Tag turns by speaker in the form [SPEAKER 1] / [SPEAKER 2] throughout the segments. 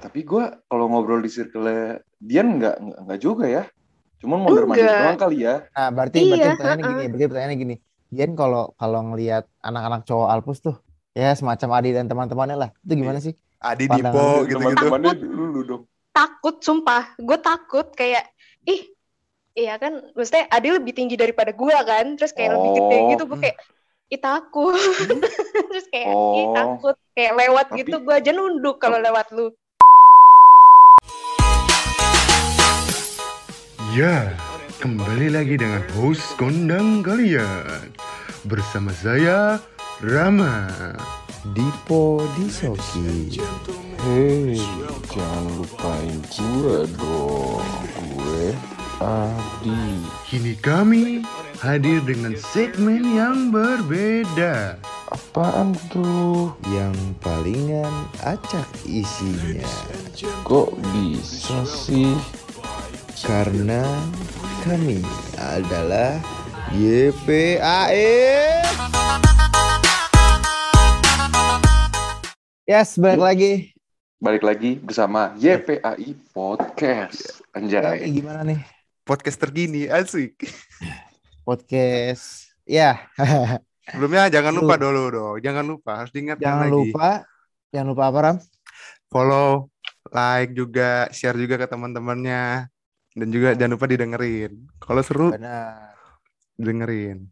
[SPEAKER 1] tapi gue kalau ngobrol di circle Dian nggak nggak juga ya. Cuman mondar mandir doang kali ya.
[SPEAKER 2] Nah, berarti
[SPEAKER 3] Iya,
[SPEAKER 2] berarti pertanyaannya gini, berarti pertanyaannya gini. Dian kalau kalau ngelihat anak-anak cowok Alpus tuh, ya semacam Adi dan teman-temannya lah. Itu gimana sih?
[SPEAKER 4] Adi
[SPEAKER 2] Pandangan
[SPEAKER 4] Dipo gitu-gitu.
[SPEAKER 1] Teman-temannya dulu dong.
[SPEAKER 3] takut sumpah gue takut kayak ih iya kan maksudnya Adi lebih tinggi daripada gue kan terus kayak lebih gede
[SPEAKER 1] Oh.
[SPEAKER 3] gitu gue kayak ih takut terus kayak ih
[SPEAKER 1] Oh.
[SPEAKER 3] takut kayak lewat
[SPEAKER 1] Tapi-
[SPEAKER 3] gitu gue aja nunduk kalau lewat lu
[SPEAKER 4] Ya, kembali lagi dengan host kondang kalian. Bersama saya, Rama.
[SPEAKER 2] Dipo Disoki.
[SPEAKER 1] Hei, jangan lupain gue dong. Gue Adi.
[SPEAKER 4] Kini kami hadir dengan segmen yang berbeda.
[SPEAKER 1] Apaan tuh?
[SPEAKER 2] Yang palingan acak isinya.
[SPEAKER 1] Kok bisa sih?
[SPEAKER 2] Karena kami adalah YPAE. Yes, balik lagi.
[SPEAKER 1] Balik lagi bersama YPAI Podcast.
[SPEAKER 2] Ya,
[SPEAKER 1] Anjay.
[SPEAKER 2] gimana nih?
[SPEAKER 4] Podcast terkini, asik.
[SPEAKER 2] Podcast. Ya,
[SPEAKER 4] Sebelumnya jangan lupa
[SPEAKER 2] Lu-
[SPEAKER 4] dulu dong. Jangan lupa, harus diingatkan
[SPEAKER 2] jangan
[SPEAKER 4] lagi.
[SPEAKER 2] lupa. Jangan lupa apa, Ram?
[SPEAKER 4] Follow, like juga, share juga ke teman-temannya. Dan juga jangan lupa didengerin. Kalau seru,
[SPEAKER 2] Benar.
[SPEAKER 4] dengerin.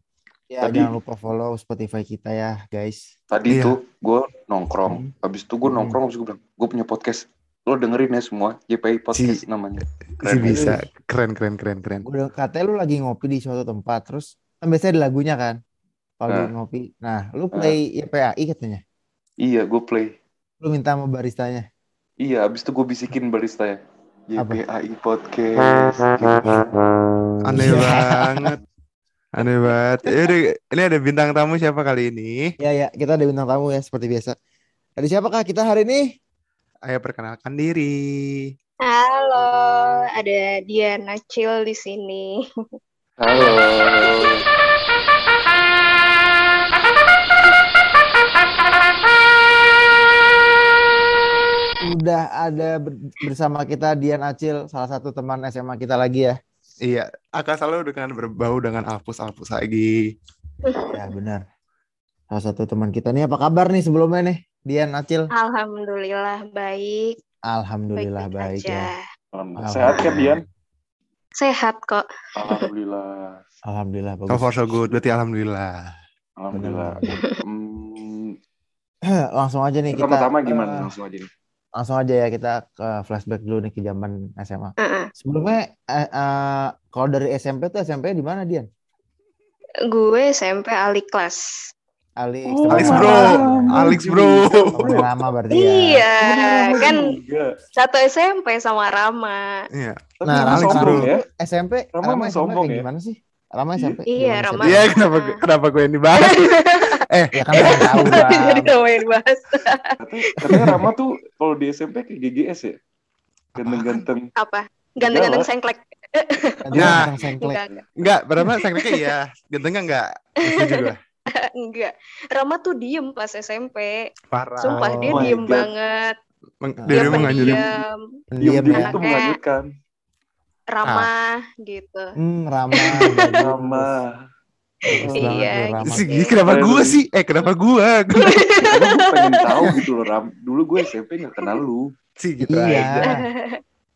[SPEAKER 2] Ya,
[SPEAKER 1] Tadi-
[SPEAKER 2] jangan lupa follow Spotify kita ya, guys.
[SPEAKER 1] Tadi
[SPEAKER 4] Iya.
[SPEAKER 1] tuh gue nongkrong. Habis itu gue
[SPEAKER 2] Hmm.
[SPEAKER 1] nongkrong, habis gue bilang, gue punya podcast. Lo dengerin ya semua. YPAI Podcast namanya.
[SPEAKER 4] Si
[SPEAKER 1] Keren.
[SPEAKER 4] bisa. Keren, keren, keren, keren.
[SPEAKER 2] Gue udah katanya lu lagi ngopi di suatu tempat, terus kan biasanya ada lagunya kan. Kalau
[SPEAKER 1] Nah.
[SPEAKER 2] ngopi. Nah, lu play YPAI katanya.
[SPEAKER 1] Iya, gue play.
[SPEAKER 2] Lu minta sama baristanya.
[SPEAKER 1] Iya, habis itu gue bisikin barista ya.
[SPEAKER 2] Apa?
[SPEAKER 1] YPAI Podcast. Gitu.
[SPEAKER 4] Aneh
[SPEAKER 2] Iya.
[SPEAKER 4] banget. Aneh banget. Yaudah, ini ada bintang tamu siapa kali ini?
[SPEAKER 2] Ya, ya, kita ada bintang tamu ya seperti biasa. Ada siapakah kita hari ini?
[SPEAKER 4] Ayo perkenalkan diri.
[SPEAKER 3] halo ada Diana Cil di sini
[SPEAKER 1] Halo.
[SPEAKER 2] Udah ada ber- bersama kita Dian Acil, salah satu teman SMA kita lagi ya.
[SPEAKER 4] Iya, akan selalu dengan berbau dengan alpus-alpus lagi.
[SPEAKER 2] Ya, benar. Salah satu teman kita nih apa kabar nih sebelumnya nih? Dian Acil.
[SPEAKER 3] alhamdulillah baik
[SPEAKER 2] Alhamdulillah
[SPEAKER 3] baik,
[SPEAKER 2] baik ya.
[SPEAKER 1] Alhamdulillah. Sehat kan, Dian?
[SPEAKER 3] sehat kok
[SPEAKER 1] Alhamdulillah.
[SPEAKER 2] Alhamdulillah
[SPEAKER 4] So
[SPEAKER 2] bagus.
[SPEAKER 4] far so good, berarti alhamdulillah.
[SPEAKER 1] Alhamdulillah.
[SPEAKER 2] Benar.
[SPEAKER 1] Hmm,
[SPEAKER 2] Langsung aja nih kita
[SPEAKER 1] pertama-tama gimana?
[SPEAKER 2] eh,
[SPEAKER 1] Langsung aja nih.
[SPEAKER 2] Langsung aja ya kita ke flashback dulu nih ke zaman SMA.
[SPEAKER 3] Heeh.
[SPEAKER 2] Sebelumnya eh, eh, kalau dari SMP tuh SMP di mana Dian?
[SPEAKER 3] gue SMP Ali kelas
[SPEAKER 2] Ali
[SPEAKER 1] Oh,
[SPEAKER 4] Alex bro. Alex bro.
[SPEAKER 2] Teman Rama berarti ya.
[SPEAKER 3] iya kan satu SMP sama Rama
[SPEAKER 4] Iya.
[SPEAKER 2] Nah,
[SPEAKER 1] Rama
[SPEAKER 4] Alex, bro.
[SPEAKER 1] ya.
[SPEAKER 2] SMP
[SPEAKER 1] Rama
[SPEAKER 2] Rama SMP
[SPEAKER 1] sombong ya?
[SPEAKER 2] gimana sih? Rama. SMP
[SPEAKER 3] Iya, Rama.
[SPEAKER 4] Iya, kenapa kenapa gue yang dibahas? eh,
[SPEAKER 2] Ya kan pengen tahu
[SPEAKER 3] jadi
[SPEAKER 2] Ram.
[SPEAKER 3] ngomongin bahas
[SPEAKER 1] Katanya, katanya Rama tuh kalau di SMP kayak GGS ya. Ganteng-ganteng.
[SPEAKER 3] apa ganteng-ganteng sengklek
[SPEAKER 4] Nah.
[SPEAKER 3] enggak enggak
[SPEAKER 4] berapa segmennya iya. Gantengnya enggak. Gue.
[SPEAKER 3] enggak Rama tuh diem pas SMP
[SPEAKER 4] Parah.
[SPEAKER 3] sumpah dia
[SPEAKER 1] Oh
[SPEAKER 3] diem banget
[SPEAKER 4] Meng-
[SPEAKER 2] Dia
[SPEAKER 4] dia
[SPEAKER 3] pendiam
[SPEAKER 2] Diam
[SPEAKER 1] Diam-diam
[SPEAKER 2] ya.
[SPEAKER 1] tuh melanjutkan.
[SPEAKER 3] ramah gitu
[SPEAKER 2] Hmm, Rama. bagus.
[SPEAKER 3] Iya.
[SPEAKER 4] Sih, kenapa
[SPEAKER 1] Keren
[SPEAKER 4] gue sih? Eh, kenapa gue?
[SPEAKER 1] Gue pengen tahu gitu loh Ram. Dulu gue SMP gak kenal lu.
[SPEAKER 4] sih gitu
[SPEAKER 2] Iya.
[SPEAKER 4] aja.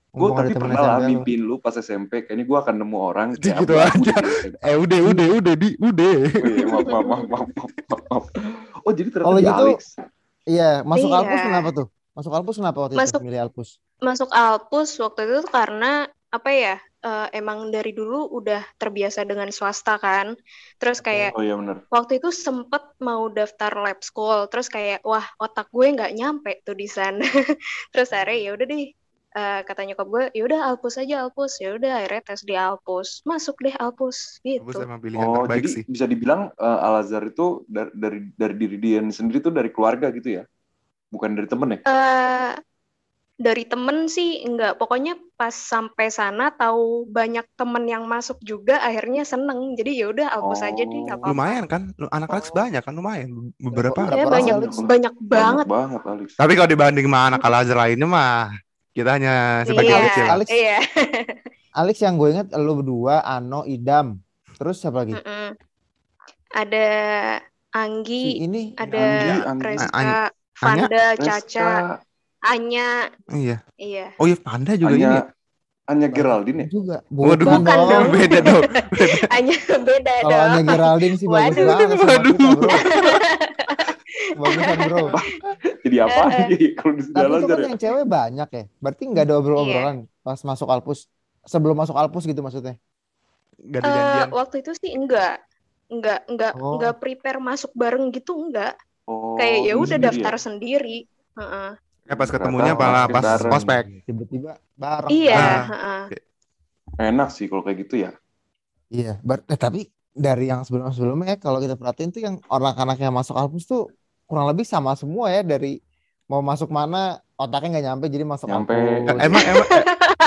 [SPEAKER 1] Gue tapi pernah lah mimpin lu pas SMP. Kayaknya gue akan nemu orang. kayak
[SPEAKER 4] Gitu aja. Eh, udah, udah, udah, di, udah.
[SPEAKER 1] Maaf, maaf, maaf, maaf, maaf. Oh jadi ternyata di
[SPEAKER 2] gitu,
[SPEAKER 1] Alex.
[SPEAKER 2] Iya, masuk
[SPEAKER 3] Iya.
[SPEAKER 2] Alpus kenapa tuh? Masuk Alpus kenapa waktu
[SPEAKER 3] Masuk-
[SPEAKER 2] itu milih Alpus?
[SPEAKER 3] masuk Alpus waktu itu karena apa ya eh, emang dari dulu udah terbiasa dengan swasta kan. Terus kayak
[SPEAKER 1] Oh iya benar.
[SPEAKER 3] waktu itu sempet mau daftar lab school terus kayak wah otak gue nggak nyampe tuh di sana terus akhirnya ya udah deh eh, kata nyokap gue ya udah Alpus aja Alpus. Ya udah akhirnya tes di Alpus. Masuk deh Alpus gitu.
[SPEAKER 4] Emang pilihan
[SPEAKER 1] Oh
[SPEAKER 4] terbaik
[SPEAKER 1] jadi
[SPEAKER 4] sih.
[SPEAKER 1] bisa dibilang eh, Al Azhar itu dari dari dari diri dia sendiri tuh dari keluarga gitu ya, bukan dari temen ya?
[SPEAKER 3] Eh, dari temen sih enggak. Pokoknya pas sampai sana tahu banyak temen yang masuk juga, akhirnya seneng. Jadi ya udah Alpus aja deh, nggak apa-apa.
[SPEAKER 4] Lumayan kan? Anak Alex
[SPEAKER 1] Oh.
[SPEAKER 4] banyak kan lumayan beberapa.
[SPEAKER 2] Berapa
[SPEAKER 3] Ya banyak
[SPEAKER 2] Alex?
[SPEAKER 3] banyak banget.
[SPEAKER 1] banget Alex.
[SPEAKER 4] Tapi kalau dibanding sama anak Al Azhar lainnya mah kita hanya sebagai
[SPEAKER 3] Iya,
[SPEAKER 4] kecil.
[SPEAKER 2] Alex.
[SPEAKER 3] iya.
[SPEAKER 2] Alex yang gue inget lu berdua, Ano, Idam. Terus siapa lagi?
[SPEAKER 3] Mm-mm. Ada
[SPEAKER 2] Si
[SPEAKER 3] Anggi,
[SPEAKER 2] ini
[SPEAKER 3] ada
[SPEAKER 1] Anggi, Anggi.
[SPEAKER 3] Reska,
[SPEAKER 4] Anya,
[SPEAKER 3] Vanda,
[SPEAKER 1] Reska,
[SPEAKER 3] Caca, Anya,
[SPEAKER 4] Iya.
[SPEAKER 3] iya.
[SPEAKER 4] Oh iya Panda juga ini.
[SPEAKER 1] Anya Anya Geraldine ya?
[SPEAKER 2] juga.
[SPEAKER 4] Waduh,
[SPEAKER 2] Bukan
[SPEAKER 3] Bukan
[SPEAKER 2] dong.
[SPEAKER 3] dong.
[SPEAKER 4] beda dong.
[SPEAKER 3] Anya beda
[SPEAKER 2] Kalau Anya. Geraldine sih bagus
[SPEAKER 3] Waduh.
[SPEAKER 2] banget
[SPEAKER 4] Waduh.
[SPEAKER 2] Bagusan bro.
[SPEAKER 1] Jadi apa
[SPEAKER 3] Eh, eh.
[SPEAKER 1] nih kalau di
[SPEAKER 2] Tapi itu kan yang cewek banyak ya. Berarti nggak ada obrol-obrolan pas masuk Alpus. Sebelum masuk Alpus gitu maksudnya.
[SPEAKER 4] Gak ada
[SPEAKER 3] Eh,
[SPEAKER 4] janjian.
[SPEAKER 3] waktu itu sih enggak. Enggak, enggak,
[SPEAKER 2] Oh.
[SPEAKER 3] enggak prepare masuk bareng gitu enggak.
[SPEAKER 1] Oh,
[SPEAKER 3] Kayak ya udah daftar sendiri. Heeh.
[SPEAKER 4] Eh pas ketemunya malah pas
[SPEAKER 1] bareng.
[SPEAKER 4] ospek.
[SPEAKER 2] Tiba-tiba bareng.
[SPEAKER 3] Iya,
[SPEAKER 4] Ah.
[SPEAKER 3] heeh.
[SPEAKER 1] ya? Enak sih kalau kayak gitu ya.
[SPEAKER 2] Iya, ber- eh, tapi dari yang sebelum-sebelumnya kalau kita perhatiin tuh yang orang-anak yang masuk Alpus tuh kurang lebih sama semua ya dari mau masuk mana otaknya nggak nyampe jadi masuk
[SPEAKER 1] Nyampe.
[SPEAKER 2] Alpus.
[SPEAKER 4] Eh, Emang emang eh,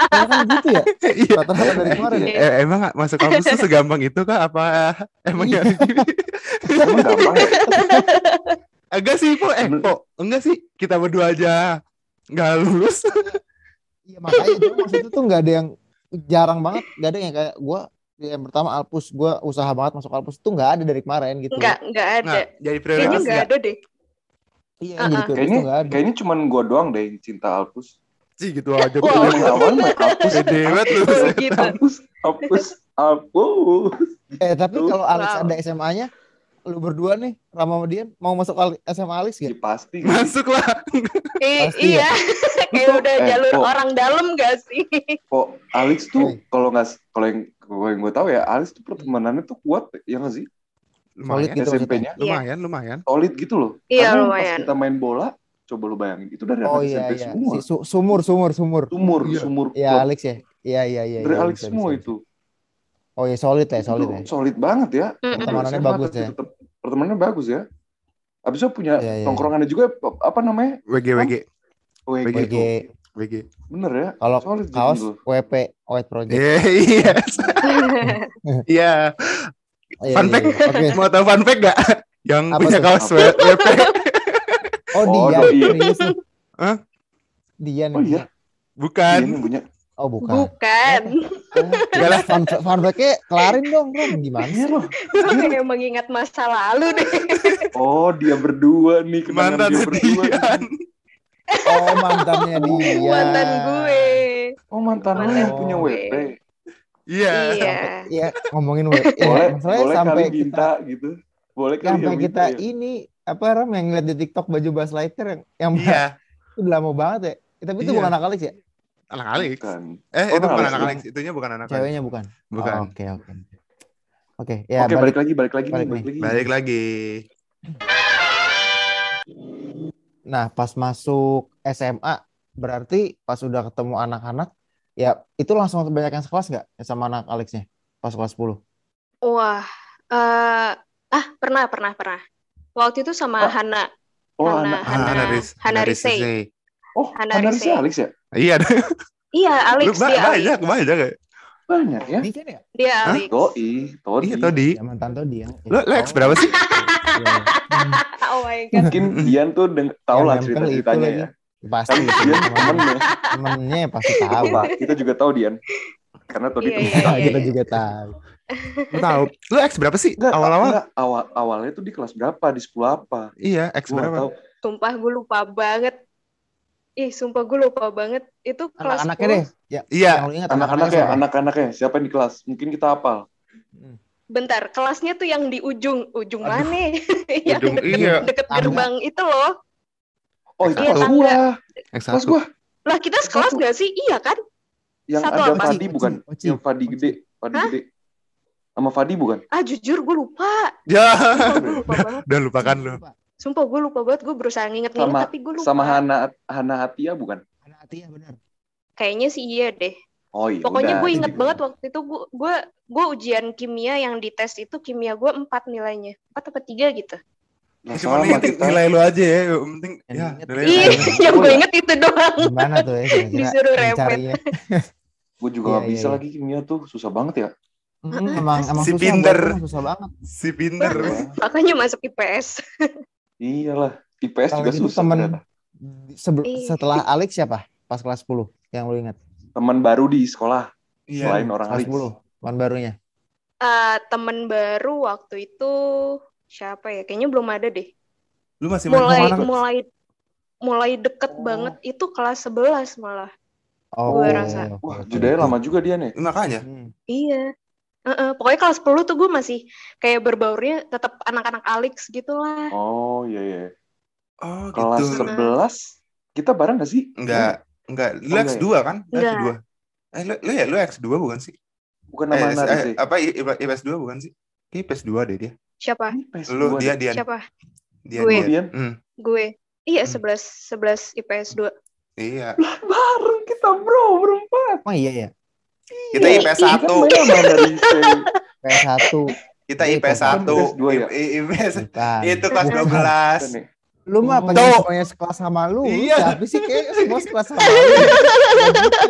[SPEAKER 2] Ya kan gitu ya.
[SPEAKER 4] iya.
[SPEAKER 2] Rata-rata dari kemarin ya.
[SPEAKER 4] Eh, emang masuk kampus tuh segampang itu kah apa emang
[SPEAKER 2] Iya.
[SPEAKER 4] ya
[SPEAKER 1] Emang gampang ya?
[SPEAKER 4] agak sih po eh po enggak sih kita berdua aja nggak lulus
[SPEAKER 2] Iya makanya cuma maksud itu tuh nggak ada yang jarang banget, nggak ada yang kayak gue yang pertama Alpus gue usaha banget masuk Alpus tuh nggak ada dari kemarin gitu.
[SPEAKER 3] Enggak, enggak ada.
[SPEAKER 4] nggak jadi
[SPEAKER 3] Kayaknya
[SPEAKER 4] prioritas
[SPEAKER 3] enggak
[SPEAKER 4] nggak
[SPEAKER 3] ada deh.
[SPEAKER 2] Iya jadi
[SPEAKER 3] Uh-uh.
[SPEAKER 2] prioritas tuh
[SPEAKER 1] Kayaknya
[SPEAKER 2] nggak ada.
[SPEAKER 1] kayaknya cuman gua doang deh yang cinta Alpus.
[SPEAKER 4] sih gitu aja
[SPEAKER 1] awal mah Alpus,
[SPEAKER 4] pede banget lu
[SPEAKER 3] gitu.
[SPEAKER 1] Alpus, Alpus, Alpus.
[SPEAKER 2] Eh tapi kalau Alex ada SMA-nya, lu berdua nih Rama sama Dian mau masuk Al- SMA Alex
[SPEAKER 1] Ya
[SPEAKER 2] gak?
[SPEAKER 1] pasti.
[SPEAKER 4] masuk lah
[SPEAKER 3] I-
[SPEAKER 2] Pasti ya?
[SPEAKER 3] iya, kayak
[SPEAKER 1] Tuh,
[SPEAKER 3] udah
[SPEAKER 1] eh,
[SPEAKER 3] jalur
[SPEAKER 1] kok-
[SPEAKER 3] orang dalam gak sih?
[SPEAKER 1] Kok Alex tuh
[SPEAKER 2] Hey.
[SPEAKER 1] kalau nggak kalau yang kalau yang gue tahu ya Alex tuh pertemanannya tuh kuat ya nggak sih
[SPEAKER 4] lumayan
[SPEAKER 2] Gitu
[SPEAKER 1] SMP-nya
[SPEAKER 4] lumayan lumayan
[SPEAKER 1] solid gitu loh.
[SPEAKER 3] Iya,
[SPEAKER 1] Karena
[SPEAKER 3] lumayan.
[SPEAKER 1] Pas kita main bola, coba lu bayangin itu dari
[SPEAKER 2] Oh
[SPEAKER 1] anak
[SPEAKER 2] iya
[SPEAKER 1] SMP
[SPEAKER 2] iya.
[SPEAKER 1] semua.
[SPEAKER 2] Si su- sumur sumur sumur.
[SPEAKER 1] Sumur,
[SPEAKER 4] Iya.
[SPEAKER 1] sumur.
[SPEAKER 2] Iya. Alex ya. Iya iya iya.
[SPEAKER 1] dari
[SPEAKER 2] iya,
[SPEAKER 1] Alex
[SPEAKER 2] bisa,
[SPEAKER 1] semua
[SPEAKER 2] bisa,
[SPEAKER 1] itu.
[SPEAKER 2] Oh iya solid ya solid
[SPEAKER 1] Itu
[SPEAKER 2] ya.
[SPEAKER 1] solid banget ya.
[SPEAKER 2] Pertemanannya bagus ya.
[SPEAKER 1] tetep- pertemanannya bagus ya. Abis itu punya
[SPEAKER 2] Iya, iya, iya.
[SPEAKER 1] tongkrongannya juga apa namanya?
[SPEAKER 4] WG WG
[SPEAKER 1] WG.
[SPEAKER 4] WG.
[SPEAKER 2] WG.
[SPEAKER 1] Bener ya.
[SPEAKER 2] Kalau
[SPEAKER 1] gitu
[SPEAKER 2] kaos. WP White Project.
[SPEAKER 4] Iya, iya. Iya.
[SPEAKER 2] Iya,
[SPEAKER 4] Fun
[SPEAKER 2] iya,
[SPEAKER 4] fact.
[SPEAKER 2] iya. Oke.
[SPEAKER 4] Mau tahu fun fact gak? Yang
[SPEAKER 2] Apa
[SPEAKER 4] punya
[SPEAKER 2] tuh?
[SPEAKER 4] kaos
[SPEAKER 1] Apa?
[SPEAKER 4] WP.
[SPEAKER 2] Oh
[SPEAKER 1] Oh,
[SPEAKER 2] Dian
[SPEAKER 1] doi.
[SPEAKER 2] serius nih.
[SPEAKER 4] Hah?
[SPEAKER 2] Dian.
[SPEAKER 1] Oh iya.
[SPEAKER 4] Bukan.
[SPEAKER 1] Ini punya.
[SPEAKER 2] Oh bukan.
[SPEAKER 3] Bukan.
[SPEAKER 2] Enggak lah. Fun, fun fact-nya kelarin dong, Ron. Gimana
[SPEAKER 1] Iya
[SPEAKER 2] sih?
[SPEAKER 1] loh.
[SPEAKER 3] Gue kayak mengingat masa lalu deh.
[SPEAKER 1] Oh dia berdua nih kenangan
[SPEAKER 4] Mantan
[SPEAKER 1] dia berdua.
[SPEAKER 4] Dian.
[SPEAKER 1] nih.
[SPEAKER 2] Oh mantannya dia.
[SPEAKER 3] Mantan gue.
[SPEAKER 1] Oh mantan
[SPEAKER 3] Mantan
[SPEAKER 1] yang punya. WP.
[SPEAKER 4] Iya.
[SPEAKER 3] Iya.
[SPEAKER 2] Iya ngomongin WP. Ya,
[SPEAKER 1] Boleh,
[SPEAKER 2] masalahnya
[SPEAKER 1] boleh
[SPEAKER 2] sampai
[SPEAKER 1] kali
[SPEAKER 2] kita
[SPEAKER 1] minta gitu. Boleh kali
[SPEAKER 2] sampai
[SPEAKER 1] yang
[SPEAKER 2] kita
[SPEAKER 1] ya.
[SPEAKER 2] ini apa Ram yang ngeliat di TikTok baju Buzz Lightyear yang yang
[SPEAKER 4] Iya.
[SPEAKER 2] itu udah lama banget ya. Tapi itu
[SPEAKER 4] Iya.
[SPEAKER 2] bukan anak Alex ya?
[SPEAKER 4] Anak Alex.
[SPEAKER 1] Bukan.
[SPEAKER 4] Eh,
[SPEAKER 1] Oh,
[SPEAKER 4] itu bukan
[SPEAKER 1] Alex.
[SPEAKER 4] anak Alex. Itunya bukan anak Alex.
[SPEAKER 2] Ceweknya bukan.
[SPEAKER 4] Bukan.
[SPEAKER 2] Oh, Oke oke. Oke, ya
[SPEAKER 1] Oke
[SPEAKER 2] balik.
[SPEAKER 1] balik lagi balik lagi nih
[SPEAKER 2] balik
[SPEAKER 1] balik lagi.
[SPEAKER 4] Balik lagi.
[SPEAKER 2] Nah, pas masuk SMA berarti pas udah ketemu anak-anak ya itu langsung banyak yang sekelas nggak sama anak Alexnya pas kelas 10?
[SPEAKER 3] Wah. eh ah, pernah, pernah, pernah. Waktu itu sama
[SPEAKER 1] Oh.
[SPEAKER 3] Hana.
[SPEAKER 1] Oh
[SPEAKER 3] Hana. Hana,
[SPEAKER 4] Haris.
[SPEAKER 3] Hana
[SPEAKER 4] Haris
[SPEAKER 3] Risei.
[SPEAKER 4] Risei.
[SPEAKER 1] Oh
[SPEAKER 3] Hana
[SPEAKER 1] Hana Rizky
[SPEAKER 3] Rizky.
[SPEAKER 1] Alex ya?
[SPEAKER 4] Iya,
[SPEAKER 3] Iya, Alex
[SPEAKER 4] lu ba-
[SPEAKER 3] dia Alex.
[SPEAKER 4] banyak, banyak. ya?
[SPEAKER 1] Banyak ya.
[SPEAKER 2] Di sini ya?
[SPEAKER 3] Dia? Alex.
[SPEAKER 1] Todi, Todi.
[SPEAKER 4] Iya, Todi.
[SPEAKER 2] Ya mantan tuh dia.
[SPEAKER 4] Lu Lex berapa sih?
[SPEAKER 3] Oh my god.
[SPEAKER 1] Mungkin Dian tuh deng- tau
[SPEAKER 2] Yang
[SPEAKER 1] lah
[SPEAKER 2] nempel
[SPEAKER 1] cerita
[SPEAKER 2] itu
[SPEAKER 1] ceritanya
[SPEAKER 2] lagi.
[SPEAKER 1] ya.
[SPEAKER 2] Pasti
[SPEAKER 1] Kan Dian temennya.
[SPEAKER 2] temennya pasti tahu.
[SPEAKER 1] Tahu. Kita juga tahu Dian. Karena Todi
[SPEAKER 3] Iya,
[SPEAKER 1] temen
[SPEAKER 3] iya,
[SPEAKER 1] kita.
[SPEAKER 3] iya.
[SPEAKER 2] kita juga tahu.
[SPEAKER 4] Lu tahu. Lu X berapa sih?
[SPEAKER 1] Enggak,
[SPEAKER 4] Awal-awal?
[SPEAKER 1] enggak, awal awalnya tuh di kelas berapa? Di 10 apa?
[SPEAKER 4] Iya, X berapa?
[SPEAKER 1] tahu.
[SPEAKER 3] Sumpah gue lupa banget. Ih, sumpah gue lupa banget. Itu kelas
[SPEAKER 2] Anak-anaknya
[SPEAKER 3] 10.
[SPEAKER 2] deh. Ya,
[SPEAKER 4] Iya.
[SPEAKER 2] Yang lu ingat
[SPEAKER 1] Anak-anak ya,
[SPEAKER 2] siapa?
[SPEAKER 1] anak-anaknya. Siapa yang di kelas? Mungkin kita hafal.
[SPEAKER 2] Hmm.
[SPEAKER 3] Bentar, kelasnya tuh yang di ujung. Ujung
[SPEAKER 4] Aduh.
[SPEAKER 3] mana? yang
[SPEAKER 4] Ujung,
[SPEAKER 3] deket,
[SPEAKER 4] iya.
[SPEAKER 3] deket
[SPEAKER 2] Tangga.
[SPEAKER 3] gerbang itu loh.
[SPEAKER 1] Oh, itu
[SPEAKER 4] Iya,
[SPEAKER 1] kelas gua. Kelas gua.
[SPEAKER 3] Lah kita sekelas gak sih? Iya kan?
[SPEAKER 1] Yang
[SPEAKER 3] Satu
[SPEAKER 1] ada
[SPEAKER 3] apa?
[SPEAKER 1] Fadi bukan?
[SPEAKER 2] Oci,
[SPEAKER 1] Yang Fadi
[SPEAKER 2] Oci.
[SPEAKER 1] gede. Fadi
[SPEAKER 3] Hah?
[SPEAKER 1] gede. Sama Fadi bukan?
[SPEAKER 3] Ah jujur gue lupa.
[SPEAKER 4] Ya.
[SPEAKER 3] Gue lupa banget.
[SPEAKER 4] Udah lupakan lu.
[SPEAKER 3] Sumpah gue lupa banget. Gue berusaha nginget-nginget
[SPEAKER 1] Sama
[SPEAKER 3] tapi gue lupa.
[SPEAKER 1] sama Hana Hana Hatia bukan?
[SPEAKER 2] Anak Atia benar.
[SPEAKER 3] Kayaknya sih iya deh.
[SPEAKER 1] Oh iya.
[SPEAKER 3] Pokoknya gue inget
[SPEAKER 1] Gitu.
[SPEAKER 3] banget waktu itu gue gue gue ujian kimia yang di tes itu kimia gue 4 nilainya. 4 apa 3 gitu.
[SPEAKER 1] Nah,
[SPEAKER 4] Cuma
[SPEAKER 1] kita.
[SPEAKER 4] nilai lu aja ya. Yang penting
[SPEAKER 2] Yang
[SPEAKER 4] ya nilai.
[SPEAKER 3] Iya, yang gue inget itu doang.
[SPEAKER 2] Gimana tuh ya
[SPEAKER 3] Disuruh repet.
[SPEAKER 2] mencarinya?
[SPEAKER 1] Gue juga
[SPEAKER 2] Iya,
[SPEAKER 1] nggak
[SPEAKER 2] iya,
[SPEAKER 1] bisa
[SPEAKER 2] iya.
[SPEAKER 1] lagi kimia tuh susah banget ya.
[SPEAKER 2] Hmm, emang emang
[SPEAKER 4] Si
[SPEAKER 2] susah
[SPEAKER 4] pinter.
[SPEAKER 2] susah banget.
[SPEAKER 4] Si pinter.
[SPEAKER 3] Makanya masuk IPS.
[SPEAKER 1] iyalah. IPS
[SPEAKER 2] Kalau
[SPEAKER 1] juga
[SPEAKER 2] gitu
[SPEAKER 1] susah
[SPEAKER 2] temen
[SPEAKER 3] Iya.
[SPEAKER 2] setelah Alex siapa? Pas kelas 10 yang lu ingat.
[SPEAKER 1] Teman baru di sekolah
[SPEAKER 4] Iya.
[SPEAKER 1] selain orang
[SPEAKER 2] Kelas
[SPEAKER 1] Alex.
[SPEAKER 2] 10 teman barunya.
[SPEAKER 3] Eh, temen baru waktu itu siapa ya? Kayaknya belum ada deh.
[SPEAKER 4] Lu masih
[SPEAKER 3] Mulai
[SPEAKER 4] ke mana?
[SPEAKER 3] mulai mulai deket
[SPEAKER 1] Oh.
[SPEAKER 3] banget itu kelas 11 malah.
[SPEAKER 2] Oh,
[SPEAKER 3] Gua rasa.
[SPEAKER 1] Wah,
[SPEAKER 2] oke.
[SPEAKER 1] jedanya lama juga dia nih.
[SPEAKER 4] Makanya.
[SPEAKER 2] Hmm.
[SPEAKER 3] Iya. Heeh, pokoknya kelas 10 tuh gue masih kayak berbaurnya tetap anak-anak Alex gitu lah.
[SPEAKER 1] Oh iya iya.
[SPEAKER 4] Oh
[SPEAKER 1] Kelas
[SPEAKER 4] gitu.
[SPEAKER 1] 11 kita bareng gak sih?
[SPEAKER 4] Enggak. Enggak. Lu
[SPEAKER 1] Oh, enggak
[SPEAKER 4] X2 kan? Lu
[SPEAKER 3] Enggak.
[SPEAKER 4] X2. Eh, lu, lu ya lu X2 bukan sih?
[SPEAKER 1] Bukan nama
[SPEAKER 4] eh, eh,
[SPEAKER 1] sih.
[SPEAKER 4] apa IPS 2 bukan sih? Kayaknya IPS 2 deh dia.
[SPEAKER 3] Siapa?
[SPEAKER 4] Lu dia dia
[SPEAKER 3] Siapa?
[SPEAKER 4] dia
[SPEAKER 3] Gue.
[SPEAKER 4] dia.
[SPEAKER 1] Dian.
[SPEAKER 4] Hmm,
[SPEAKER 3] Gue. Iya,
[SPEAKER 4] Hmm.
[SPEAKER 3] 11 11 IPS 2.
[SPEAKER 4] iya.
[SPEAKER 1] Bareng kita bro berempat.
[SPEAKER 2] Emang iya ya.
[SPEAKER 4] Kita IPS
[SPEAKER 3] iya,
[SPEAKER 4] 1.
[SPEAKER 1] Kan main sama dari
[SPEAKER 2] PS1
[SPEAKER 4] Kita IPS
[SPEAKER 2] IPS
[SPEAKER 4] 1.
[SPEAKER 1] IPS dua ya?
[SPEAKER 4] I- IPS
[SPEAKER 2] bukan.
[SPEAKER 4] itu kelas
[SPEAKER 3] Bukan.
[SPEAKER 4] 12.
[SPEAKER 1] nih.
[SPEAKER 2] Lu mah
[SPEAKER 4] Tuh.
[SPEAKER 2] semuanya sekelas sama lu.
[SPEAKER 4] Iya.
[SPEAKER 2] Siapa sih kayak semua sekelas sama lu.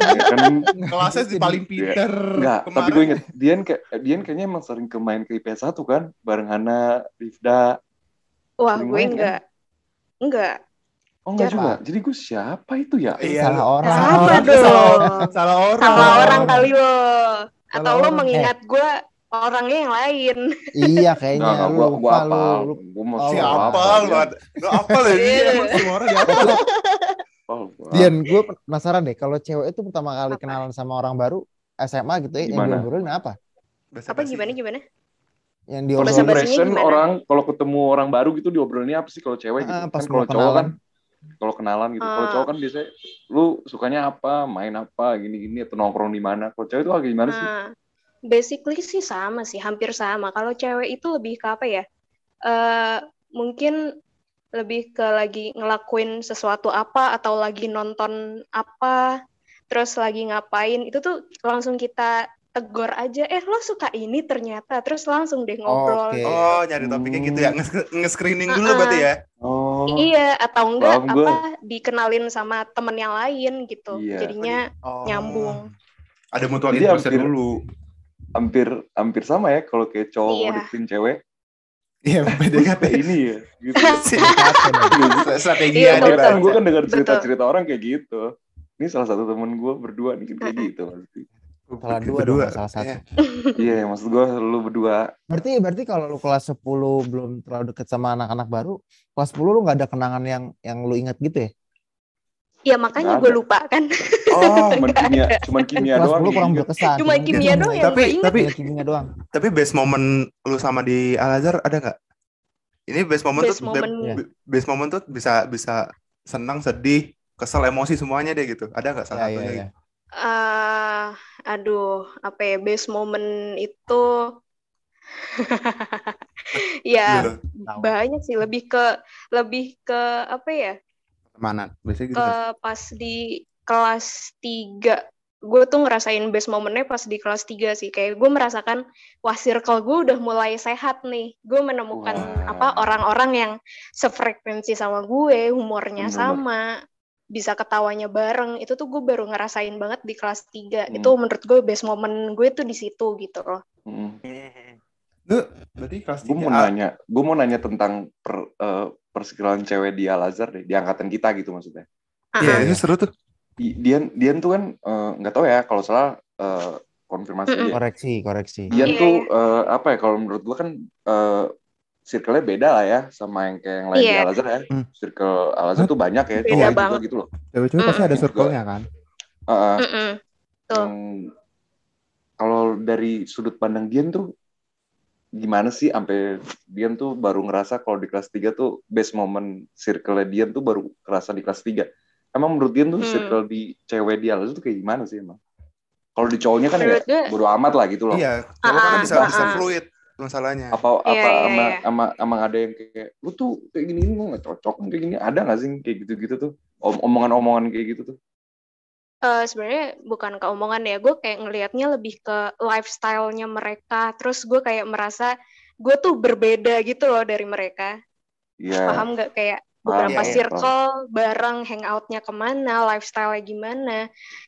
[SPEAKER 1] Ya kan
[SPEAKER 4] Kelasnya
[SPEAKER 2] Gitu
[SPEAKER 4] si paling pinter.
[SPEAKER 1] enggak, tapi gue inget Dian kayak Dian kayaknya emang sering ke main ke IPS 1 kan bareng Hana, Rifda.
[SPEAKER 3] Wah, gue enggak. Enggak.
[SPEAKER 1] Oh enggak
[SPEAKER 2] Siapa?
[SPEAKER 1] juga. Jadi gue siapa itu ya?
[SPEAKER 4] Iya.
[SPEAKER 2] Salah orang.
[SPEAKER 4] Salah orang,
[SPEAKER 3] dong.
[SPEAKER 4] Salah, salah orang.
[SPEAKER 3] Salah orang kali lo. Atau
[SPEAKER 2] Salah
[SPEAKER 3] lo
[SPEAKER 2] orang.
[SPEAKER 3] mengingat gue orangnya yang lain.
[SPEAKER 2] Iya kayaknya
[SPEAKER 1] gua, gua
[SPEAKER 2] lupa
[SPEAKER 1] apa? Gue mau
[SPEAKER 2] Oh,
[SPEAKER 4] Si
[SPEAKER 2] lu
[SPEAKER 4] apal lu. ya dia
[SPEAKER 3] Iya.
[SPEAKER 4] emang semua orang dia apal.
[SPEAKER 2] Dian, gue penasaran deh kalau cewek itu pertama kali
[SPEAKER 3] Apa?
[SPEAKER 2] kenalan sama orang baru SMA gitu ya, yang
[SPEAKER 1] Gimana?
[SPEAKER 2] diobrolin apa?
[SPEAKER 4] Bahasa
[SPEAKER 3] Apa gimana gimana?
[SPEAKER 2] Yang diobrolin
[SPEAKER 1] impression orang kalau ketemu orang baru gitu diobrolnya apa sih kalau cewek gitu?
[SPEAKER 2] Ah, pas
[SPEAKER 1] kan kalau cowok kan. Kalau kenalan gitu. Kalau
[SPEAKER 3] Ah.
[SPEAKER 1] cowok kan biasanya lu sukanya apa, main apa, gini-gini atau nongkrong di mana. Kalau cewek itu agak gimana sih?
[SPEAKER 3] Nah, basically sih sama sih, hampir sama. Kalau cewek itu lebih ke apa ya? Eh mungkin lebih ke lagi ngelakuin sesuatu apa atau lagi nonton apa, terus lagi ngapain. Itu tuh langsung kita tegur aja, eh lo suka ini ternyata, terus langsung deh ngobrol.
[SPEAKER 2] Oke.
[SPEAKER 4] Oh, nyari topiknya gitu ya. Nge- Nge-screening dulu
[SPEAKER 3] Ah-ah.
[SPEAKER 4] berarti ya.
[SPEAKER 1] Oh,
[SPEAKER 3] Iya, atau enggak
[SPEAKER 1] Paham gue.
[SPEAKER 3] apa dikenalin sama temen yang lain gitu.
[SPEAKER 1] Iya.
[SPEAKER 3] Jadinya
[SPEAKER 4] Oh.
[SPEAKER 3] nyambung.
[SPEAKER 4] Ada mutual
[SPEAKER 1] Jadi
[SPEAKER 4] interest
[SPEAKER 1] hampir-
[SPEAKER 4] dulu.
[SPEAKER 1] hampir hampir sama ya kalau kayak cowok mau
[SPEAKER 3] Iya.
[SPEAKER 1] deketin cewek.
[SPEAKER 4] Iya, PDKT.
[SPEAKER 1] suka ini ya. Gitu.
[SPEAKER 4] Strategi
[SPEAKER 3] Iya, betul.
[SPEAKER 1] kan gue kan dengar cerita-cerita orang kayak gitu. Ini salah satu temen gue berdua nih kayak gitu pasti.
[SPEAKER 2] Salah dua
[SPEAKER 4] Berdua.
[SPEAKER 2] dong, salah satu.
[SPEAKER 4] Iya.
[SPEAKER 1] Iya, maksud gue lu berdua.
[SPEAKER 2] Berarti berarti kalau lu kelas 10 belum terlalu deket sama anak-anak baru, kelas 10 lu nggak ada kenangan yang yang lu ingat gitu ya?
[SPEAKER 3] Ya makanya gue lupa kan.
[SPEAKER 1] Oh, cuman kimia, cuman kimia
[SPEAKER 2] kelas
[SPEAKER 1] doang.
[SPEAKER 2] 10 kurang
[SPEAKER 1] gitu.
[SPEAKER 2] berkesan.
[SPEAKER 3] Cuma kimia doang yang
[SPEAKER 4] Tapi
[SPEAKER 3] gue inget.
[SPEAKER 4] tapi
[SPEAKER 2] Kimia, kimia doang.
[SPEAKER 4] tapi best moment lu sama di Al Azhar ada nggak? Ini best moment
[SPEAKER 3] Best
[SPEAKER 4] tuh
[SPEAKER 3] moment.
[SPEAKER 4] be- best moment tuh bisa bisa senang, sedih, kesel, emosi semuanya deh gitu. Ada nggak salah
[SPEAKER 2] Ya, ya,
[SPEAKER 4] satunya?
[SPEAKER 2] ya.
[SPEAKER 4] gitu?
[SPEAKER 3] Ah, aduh, apa ya, best moment itu ya
[SPEAKER 4] Gitu.
[SPEAKER 2] Tahu.
[SPEAKER 3] banyak sih lebih ke lebih ke apa ya
[SPEAKER 4] Mana? Biasanya gitu.
[SPEAKER 3] ke pas di kelas 3 gue tuh ngerasain best momennya pas di kelas 3 sih kayak gue merasakan wah circle gue udah mulai sehat nih gue menemukan
[SPEAKER 1] Wah.
[SPEAKER 3] apa orang-orang yang sefrekuensi sama gue humornya
[SPEAKER 1] Bener-bener.
[SPEAKER 3] sama bisa ketawanya bareng itu tuh gue baru ngerasain banget di kelas 3
[SPEAKER 1] Hmm.
[SPEAKER 3] itu menurut gue best moment gue tuh di situ gitu loh
[SPEAKER 1] Mm.
[SPEAKER 4] Lu berarti kelas
[SPEAKER 1] Gue mau
[SPEAKER 4] tiga, ah,
[SPEAKER 1] nanya, gue mau nanya tentang per, eh, persekitaran cewek di Al Azhar deh, di angkatan kita gitu maksudnya.
[SPEAKER 4] Iya,
[SPEAKER 3] Ah,
[SPEAKER 4] itu seru tuh.
[SPEAKER 1] Di- Dian, Dian tuh kan eh, nggak tahu ya kalau salah eh, konfirmasi aja.
[SPEAKER 2] Koreksi, koreksi.
[SPEAKER 1] Dian
[SPEAKER 3] Iya,
[SPEAKER 1] tuh eh, apa ya kalau menurut gue kan eh, circle-nya beda lah ya sama yang kayak yang lain di
[SPEAKER 3] Iya.
[SPEAKER 1] Al Azhar ya.
[SPEAKER 4] Hmm.
[SPEAKER 1] Circle Al Azhar tuh banyak ya,
[SPEAKER 3] Beda
[SPEAKER 1] cowok juga
[SPEAKER 3] banget.
[SPEAKER 1] gitu loh.
[SPEAKER 4] Cewek-cewek pasti ada
[SPEAKER 1] Mm.
[SPEAKER 4] circle-nya kan.
[SPEAKER 1] Heeh.
[SPEAKER 3] Mm-mm. Tuh.
[SPEAKER 1] yang kalau dari sudut pandang Dian tuh gimana sih sampai Dian tuh baru ngerasa kalau di kelas 3 tuh best moment circle Dian tuh baru kerasa di kelas 3. Emang menurut Dian tuh
[SPEAKER 3] Hmm.
[SPEAKER 1] circle di cewek di Al tuh kayak gimana sih emang? Kalau di cowoknya kan
[SPEAKER 3] Menurut
[SPEAKER 1] ya
[SPEAKER 3] gue-
[SPEAKER 1] bodo amat lah gitu loh.
[SPEAKER 4] Iya, cowok kan
[SPEAKER 3] Ah,
[SPEAKER 4] bisa
[SPEAKER 3] ah,
[SPEAKER 4] bisa
[SPEAKER 3] ah.
[SPEAKER 4] fluid masalahnya.
[SPEAKER 1] Apa apa
[SPEAKER 3] Iya, iya,
[SPEAKER 1] ama,
[SPEAKER 3] iya.
[SPEAKER 1] ama emang ada yang kayak lu tuh kayak gini ini nggak cocok kayak gini ada nggak sih kayak gitu-gitu tuh Om- omongan-omongan kayak gitu tuh?
[SPEAKER 3] Eh, sebenarnya bukan keomongan ya, gue kayak ngelihatnya lebih ke lifestyle-nya mereka. Terus gue kayak merasa gue tuh berbeda gitu loh dari mereka.
[SPEAKER 1] Iya.
[SPEAKER 3] paham nggak kayak Beberapa
[SPEAKER 4] iya, iya,
[SPEAKER 3] circle bareng hangoutnya ke mana lifestyle-nya gimana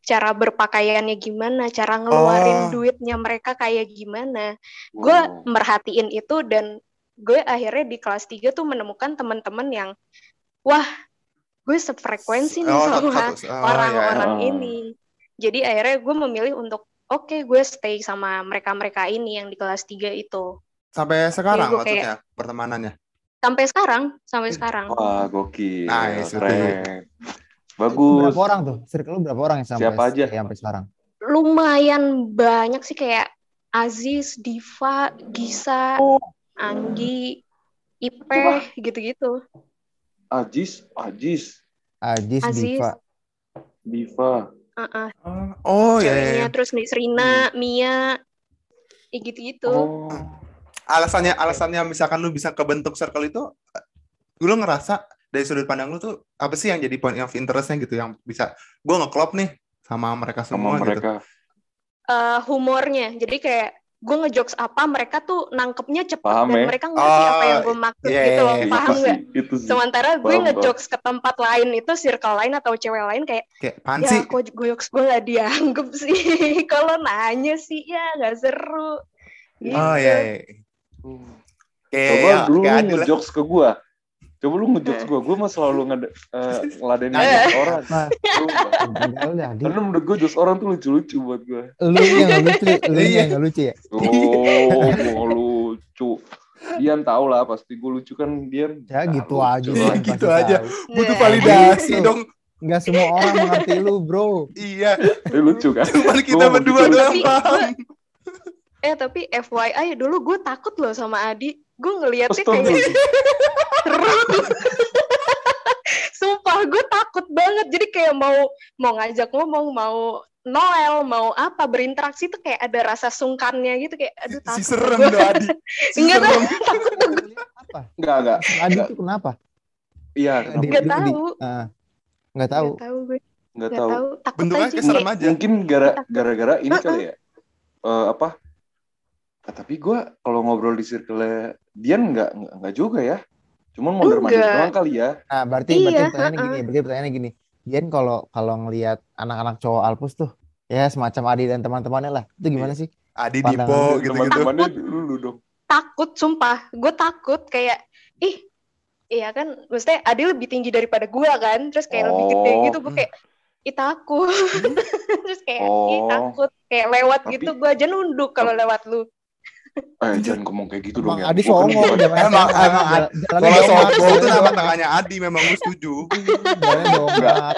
[SPEAKER 3] cara berpakaiannya gimana cara ngeluarin
[SPEAKER 4] Oh.
[SPEAKER 3] duitnya mereka kayak gimana gue
[SPEAKER 1] Wow.
[SPEAKER 3] merhatiin itu dan gue akhirnya di kelas 3 tuh menemukan teman-teman yang wah gue sefrekuensi nih
[SPEAKER 4] Oh,
[SPEAKER 3] sama
[SPEAKER 4] oh,
[SPEAKER 3] orang-orang
[SPEAKER 1] iya.
[SPEAKER 3] ini jadi akhirnya gue memilih untuk oke gue stay sama mereka-mereka ini yang di kelas 3 itu
[SPEAKER 4] Sampai sekarang
[SPEAKER 3] Iya,
[SPEAKER 4] maksudnya pertemanannya.
[SPEAKER 3] Sampai sekarang sampai sekarang
[SPEAKER 1] Wah, gokil.
[SPEAKER 4] Nice,
[SPEAKER 1] Keren. Bagus.
[SPEAKER 2] Berapa orang tuh? Circle lu berapa orang yang sampai
[SPEAKER 1] Siapa aja?
[SPEAKER 2] sampai sekarang?
[SPEAKER 3] lumayan banyak sih kayak Aziz, Diva, Gisa, Anggi, Ipe gitu-gitu.
[SPEAKER 1] Ajis, Ajis,
[SPEAKER 3] Aziz.
[SPEAKER 2] Diva.
[SPEAKER 1] Diva.
[SPEAKER 3] Uh-uh,
[SPEAKER 4] Oh ya.
[SPEAKER 3] ceweknya
[SPEAKER 4] ya.
[SPEAKER 3] terus nih Serina, Mia, ya gitu-gitu.
[SPEAKER 1] Oh.
[SPEAKER 4] Alasannya alasannya misalkan lu bisa kebentuk circle itu lu ngerasa dari sudut pandang lu tuh apa sih yang jadi point of interestnya gitu yang bisa gue ngeklop nih sama mereka
[SPEAKER 1] Sama
[SPEAKER 4] semua gitu.
[SPEAKER 1] mereka.
[SPEAKER 3] Eh, humornya, jadi kayak gue ngejokes apa mereka tuh nangkepnya cepet
[SPEAKER 1] Paham
[SPEAKER 3] dan
[SPEAKER 1] ya?
[SPEAKER 3] mereka ngerti apa yang
[SPEAKER 4] Oh,
[SPEAKER 3] gue maksud
[SPEAKER 4] iya,
[SPEAKER 3] gitu loh,
[SPEAKER 4] iya, iya.
[SPEAKER 3] paham
[SPEAKER 1] itu sih,
[SPEAKER 3] nggak? Sementara gue
[SPEAKER 1] Paham,
[SPEAKER 3] ngejokes ke tempat lain itu circle lain atau cewek lain kayak
[SPEAKER 4] Kayak apaan
[SPEAKER 3] ya
[SPEAKER 4] sih?
[SPEAKER 3] kok gue jokes gue nggak dianggap sih kalau nanya sih ya nggak seru gitu.
[SPEAKER 4] Oh iya. Iya. Kayak
[SPEAKER 1] Coba
[SPEAKER 4] ya,
[SPEAKER 1] dulu lu ngejokes ke gua. Coba lu ngejokes gua. Gua mah selalu ngade, eh, ngeladenin
[SPEAKER 3] Eh.
[SPEAKER 1] orang.
[SPEAKER 2] Nah, enggak.
[SPEAKER 1] Karena menurut gua jokes orang tuh lucu-lucu buat gua.
[SPEAKER 2] Lu yang nggak lucu, lu
[SPEAKER 4] Iya.
[SPEAKER 2] yang nggak lucu ya.
[SPEAKER 1] Oh, mau lucu. Dian tau lah pasti gua lucu kan Dian.
[SPEAKER 2] Ya
[SPEAKER 1] Nah,
[SPEAKER 2] gitu
[SPEAKER 1] lucu
[SPEAKER 2] aja. Dian
[SPEAKER 4] Gitu aja.
[SPEAKER 2] tahu.
[SPEAKER 4] Butuh
[SPEAKER 3] Nah,
[SPEAKER 4] validasi
[SPEAKER 2] Gitu.
[SPEAKER 4] dong.
[SPEAKER 2] Nggak semua orang mengerti lu, bro.
[SPEAKER 4] Iya.
[SPEAKER 1] Eh, lucu kan?
[SPEAKER 4] Cuman kita berdua doang paham.
[SPEAKER 3] Eh tapi FYI dulu gue takut loh sama Adi gue ngeliatnya kayak seru sumpah gue takut banget jadi kayak mau mau ngajak ngomong mau Noel mau apa berinteraksi tuh kayak ada rasa sungkannya gitu kayak aduh takut
[SPEAKER 4] Si serem doh Adi. Si
[SPEAKER 3] Enggak
[SPEAKER 4] serem.
[SPEAKER 3] takut tuh gue
[SPEAKER 2] Apa?
[SPEAKER 1] Enggak, enggak.
[SPEAKER 2] Adi itu kenapa?
[SPEAKER 1] Iya, kenapa?
[SPEAKER 3] Nggak
[SPEAKER 2] di-
[SPEAKER 3] tahu.
[SPEAKER 2] Ah, nggak tahu.
[SPEAKER 3] nggak tahu gue
[SPEAKER 1] Enggak
[SPEAKER 3] nggak
[SPEAKER 1] tahu.
[SPEAKER 3] tahu takut
[SPEAKER 4] Bentuknya
[SPEAKER 3] aja
[SPEAKER 4] kayak serem aja.
[SPEAKER 1] Mungkin gara gara-gara ini kali ya. Eh, apa? Ah, tapi gua kalau ngobrol di circle Dian enggak enggak, enggak juga ya. Cuman mondar-mandir
[SPEAKER 3] Enggak.
[SPEAKER 1] doang kali ya.
[SPEAKER 2] Nah, berarti
[SPEAKER 3] Iya,
[SPEAKER 2] berarti pertanyaannya
[SPEAKER 3] uh-uh.
[SPEAKER 2] gini, berarti pertanyaannya gini. Dian kalau kalau ngelihat anak-anak cowok Alpus tuh, ya semacam Adi dan teman-temannya lah. Itu gimana sih?
[SPEAKER 4] Adi
[SPEAKER 2] Pandangan
[SPEAKER 4] Dipo
[SPEAKER 2] lu,
[SPEAKER 4] gitu-gitu.
[SPEAKER 1] Teman-temannya dulu dong.
[SPEAKER 3] takut sumpah gue takut kayak ih iya kan maksudnya Adi lebih tinggi daripada gue kan terus kayak lebih gede
[SPEAKER 1] Oh.
[SPEAKER 3] gitu gue kayak ih takut terus kayak ih
[SPEAKER 1] Oh.
[SPEAKER 3] takut kayak lewat
[SPEAKER 1] Tapi-
[SPEAKER 3] gitu gue aja nunduk kalau lewat lu
[SPEAKER 1] Eh, jangan ngomong kayak gitu dong
[SPEAKER 2] Emang
[SPEAKER 1] ya.
[SPEAKER 2] Adi
[SPEAKER 1] Gua kan
[SPEAKER 4] Emang- emang Kalau sombong itu nama tangannya Adi memang gue setuju.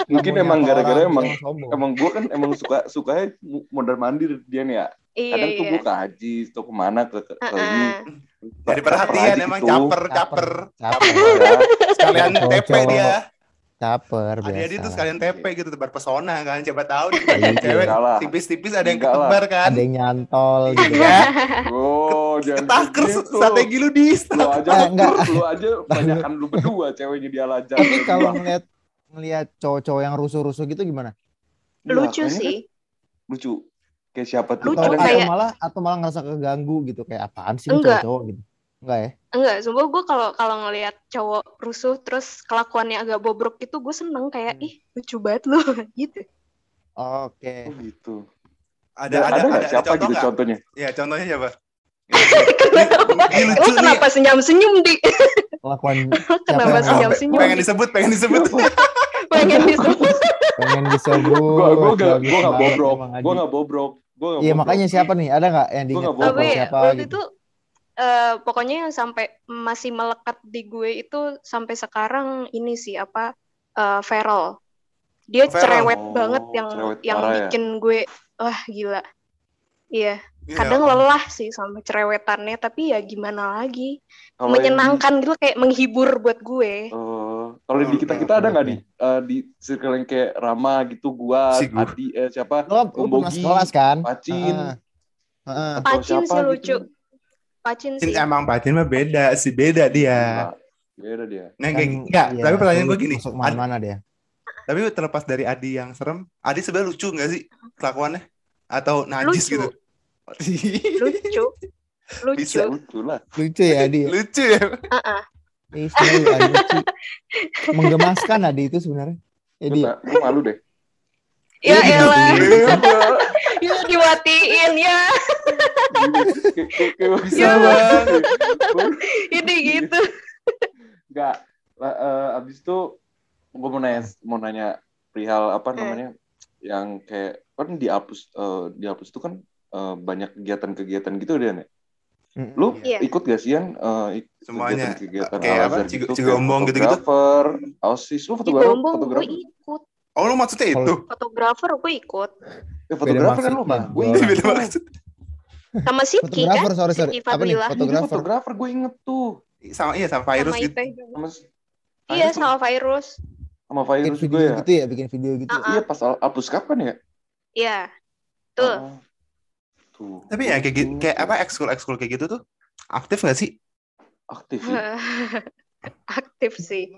[SPEAKER 1] Mungkin emang gara-gara emang-. Emang gue kan emang suka sukanya mondar mandir Dian ya.
[SPEAKER 3] iya
[SPEAKER 1] Kadang tuh
[SPEAKER 3] iya
[SPEAKER 1] gue ke Haji, tuh ke mana ke, ke,
[SPEAKER 3] ke
[SPEAKER 1] ini.
[SPEAKER 4] Jadi
[SPEAKER 1] Caper
[SPEAKER 4] perhatian
[SPEAKER 1] aja
[SPEAKER 4] emang
[SPEAKER 1] gitu.
[SPEAKER 4] caper, caper.
[SPEAKER 2] Caper,
[SPEAKER 1] Ya.
[SPEAKER 4] Sekalian TP dia.
[SPEAKER 2] Caper,
[SPEAKER 4] Adi-adi
[SPEAKER 2] biasa.
[SPEAKER 4] tuh sekalian TP gitu tebar pesona kan. Siapa tahu nih
[SPEAKER 2] Iya.
[SPEAKER 4] cewek tipis-tipis ada yang ketebar kan.
[SPEAKER 2] Ada yang nyantol gitu.
[SPEAKER 4] Iya.
[SPEAKER 1] Oh, jangan
[SPEAKER 4] Ketaker
[SPEAKER 1] gitu.
[SPEAKER 4] strategi lu di
[SPEAKER 1] Lu aja,
[SPEAKER 2] Eh, enggak.
[SPEAKER 1] lu aja banyakan lu berdua ceweknya dia lajang.
[SPEAKER 2] Tapi kalau ngeliat ngeliat cowok-cowok yang rusuh-rusuh gitu gimana?
[SPEAKER 3] lucu sih
[SPEAKER 1] kan lucu. Kayak siapa tuh?
[SPEAKER 3] Lucu,
[SPEAKER 2] Atau,
[SPEAKER 3] kayak-
[SPEAKER 2] malah atau malah ngerasa keganggu gitu kayak apaan sih cowok-cowok gitu. Enggak ya?
[SPEAKER 3] enggak sumpah gue kalau kalau ngelihat cowok rusuh terus kelakuannya agak bobrok itu gue seneng kayak
[SPEAKER 1] Hmm.
[SPEAKER 3] ih lucu banget lu gitu
[SPEAKER 2] Oke.
[SPEAKER 1] Oh gitu.
[SPEAKER 4] Ada
[SPEAKER 1] Ada,
[SPEAKER 4] ada ada,
[SPEAKER 1] nggak
[SPEAKER 4] ada
[SPEAKER 1] siapa
[SPEAKER 4] contoh
[SPEAKER 1] gitu
[SPEAKER 4] nggak?
[SPEAKER 1] contohnya?
[SPEAKER 4] Ya contohnya siapa?
[SPEAKER 3] kenapa lu
[SPEAKER 4] lucu nih.
[SPEAKER 3] kenapa senyum-senyum di
[SPEAKER 2] Kelakuan
[SPEAKER 3] kenapa senyum-senyum
[SPEAKER 4] Pengen disebut, pengen disebut.
[SPEAKER 3] pengen disebut
[SPEAKER 2] pengen disebut.
[SPEAKER 1] Gua gua gak gua gak bobrok. Gua gak bobrok. Gua gak
[SPEAKER 2] Iya makanya siapa nih? Ada nggak yang
[SPEAKER 1] Gua
[SPEAKER 2] diingat bobrok
[SPEAKER 3] Tapi
[SPEAKER 2] siapa
[SPEAKER 3] waktu
[SPEAKER 2] gitu?
[SPEAKER 3] itu eh, pokoknya yang sampai masih melekat di gue itu sampai sekarang ini sih apa eh Feral. Dia
[SPEAKER 4] Feral.
[SPEAKER 3] cerewet
[SPEAKER 1] Oh,
[SPEAKER 3] banget yang
[SPEAKER 1] cerewet
[SPEAKER 3] yang
[SPEAKER 1] ya?
[SPEAKER 3] bikin gue wah gila. Iya,
[SPEAKER 4] Iya.
[SPEAKER 3] kadang lelah sih sama cerewetannya tapi ya gimana lagi.
[SPEAKER 1] Kalau yang di-
[SPEAKER 3] Menyenangkan gitu kayak menghibur buat gue.
[SPEAKER 1] Eh, kalau di kita kita ada nggak di eh, di circle yang kayak Rama gitu, gua,
[SPEAKER 4] Si.
[SPEAKER 1] Adi, eh, siapa?
[SPEAKER 2] Lo, pernah
[SPEAKER 1] Bogi,
[SPEAKER 2] kan?
[SPEAKER 1] Pacin.
[SPEAKER 2] Heeh. Heeh.
[SPEAKER 1] atau
[SPEAKER 3] Pacin
[SPEAKER 1] siapa
[SPEAKER 3] sih
[SPEAKER 1] gitu.
[SPEAKER 3] Pacin sih.
[SPEAKER 4] Emang Pacin mah beda sih, beda dia.
[SPEAKER 1] Beda dia.
[SPEAKER 4] Nah,
[SPEAKER 2] Kan,
[SPEAKER 4] enggak,
[SPEAKER 2] iya,
[SPEAKER 4] tapi pertanyaan gue gini.
[SPEAKER 2] Masuk mana-mana dia.
[SPEAKER 4] tapi terlepas dari Adi yang serem, Adi sebenarnya lucu nggak sih kelakuannya? Atau najis
[SPEAKER 3] Lucu.
[SPEAKER 4] gitu?
[SPEAKER 3] Lucu. Lucu.
[SPEAKER 4] Bisa.
[SPEAKER 1] Lucu lah.
[SPEAKER 2] Lucu ya dia.
[SPEAKER 4] lucu ya.
[SPEAKER 3] Uh-uh.
[SPEAKER 2] Ini sebenarnya Adi lucu. Menggemaskan Adi itu sebenarnya. Jadi
[SPEAKER 1] gue malu deh.
[SPEAKER 3] Ya
[SPEAKER 2] Iya,
[SPEAKER 3] elah,
[SPEAKER 1] Kayak-
[SPEAKER 3] ya dimatiin ya.
[SPEAKER 1] banget.
[SPEAKER 3] Ini gitu.
[SPEAKER 1] Enggak. Lah, eh, abis itu gue mau nanya mau nanya perihal apa
[SPEAKER 3] Eh.
[SPEAKER 1] namanya yang kayak kan dihapus eh, dihapus itu kan eh, banyak kegiatan-kegiatan gitu deh.
[SPEAKER 2] Mm,
[SPEAKER 1] Lu
[SPEAKER 3] Iya.
[SPEAKER 1] ikut gak sih yang eh, ik-
[SPEAKER 4] Semuanya.
[SPEAKER 1] kegiatan-kegiatan
[SPEAKER 4] Kayak apa?
[SPEAKER 1] Gitu,
[SPEAKER 4] cigombong gitu-gitu?
[SPEAKER 1] fotografer, osis, lu fotografer,
[SPEAKER 3] Gombong gue
[SPEAKER 1] fotografer,
[SPEAKER 3] ikut.
[SPEAKER 4] Oh lu maksudnya itu?
[SPEAKER 3] Fotografer gue ikut.
[SPEAKER 1] eh, fotografer kan lu
[SPEAKER 2] maksudnya.
[SPEAKER 1] mah, gue
[SPEAKER 2] Orang.
[SPEAKER 1] inget
[SPEAKER 4] Beda maksud.
[SPEAKER 3] Sama Sidki kan?
[SPEAKER 2] Fotografer, sorry, sorry. Apa nih? Fotografer.
[SPEAKER 1] fotografer gue inget tuh,
[SPEAKER 4] Sama iya sama virus
[SPEAKER 3] Sama
[SPEAKER 4] gitu.
[SPEAKER 1] Sama
[SPEAKER 3] Iya,
[SPEAKER 4] Virus
[SPEAKER 3] sama virus.
[SPEAKER 1] sama
[SPEAKER 2] Bikin
[SPEAKER 1] virus juga
[SPEAKER 2] video
[SPEAKER 1] ya.
[SPEAKER 2] gitu ya, bikin video gitu.
[SPEAKER 3] Ah,
[SPEAKER 1] Iya pas hapus kapan ya?
[SPEAKER 3] Iya. Tuh.
[SPEAKER 1] Oh. Tuh.
[SPEAKER 4] Tapi ya kayak gitu, kayak apa ekskul ekskul kayak gitu tuh aktif gak sih?
[SPEAKER 1] Aktif ya?
[SPEAKER 3] Aktif sih.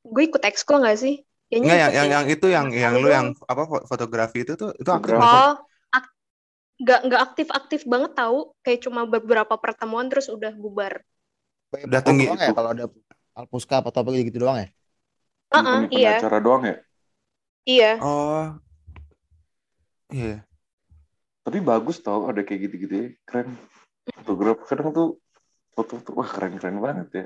[SPEAKER 3] Gue ikut ekskul gak sih? Kayaknya
[SPEAKER 4] Enggak yang yang
[SPEAKER 3] ya.
[SPEAKER 4] yang itu yang yang lu yang apa fo- fotografi itu tuh itu aktif.
[SPEAKER 3] Oh, ak- nggak nggak aktif-aktif banget tahu. Kayak cuma beberapa pertemuan terus udah bubar.
[SPEAKER 4] Udah tinggi
[SPEAKER 2] ya kalau ada Alpuska atau apa gitu doang ya?
[SPEAKER 3] Heeh,
[SPEAKER 1] Bukan
[SPEAKER 3] iya,
[SPEAKER 1] acara doang ya?
[SPEAKER 3] iya.
[SPEAKER 4] Oh. Iya.
[SPEAKER 1] Tapi bagus tau ada kayak gitu-gitu ya. Keren. Fotografer kadang tuh foto tuh wah keren-keren banget ya.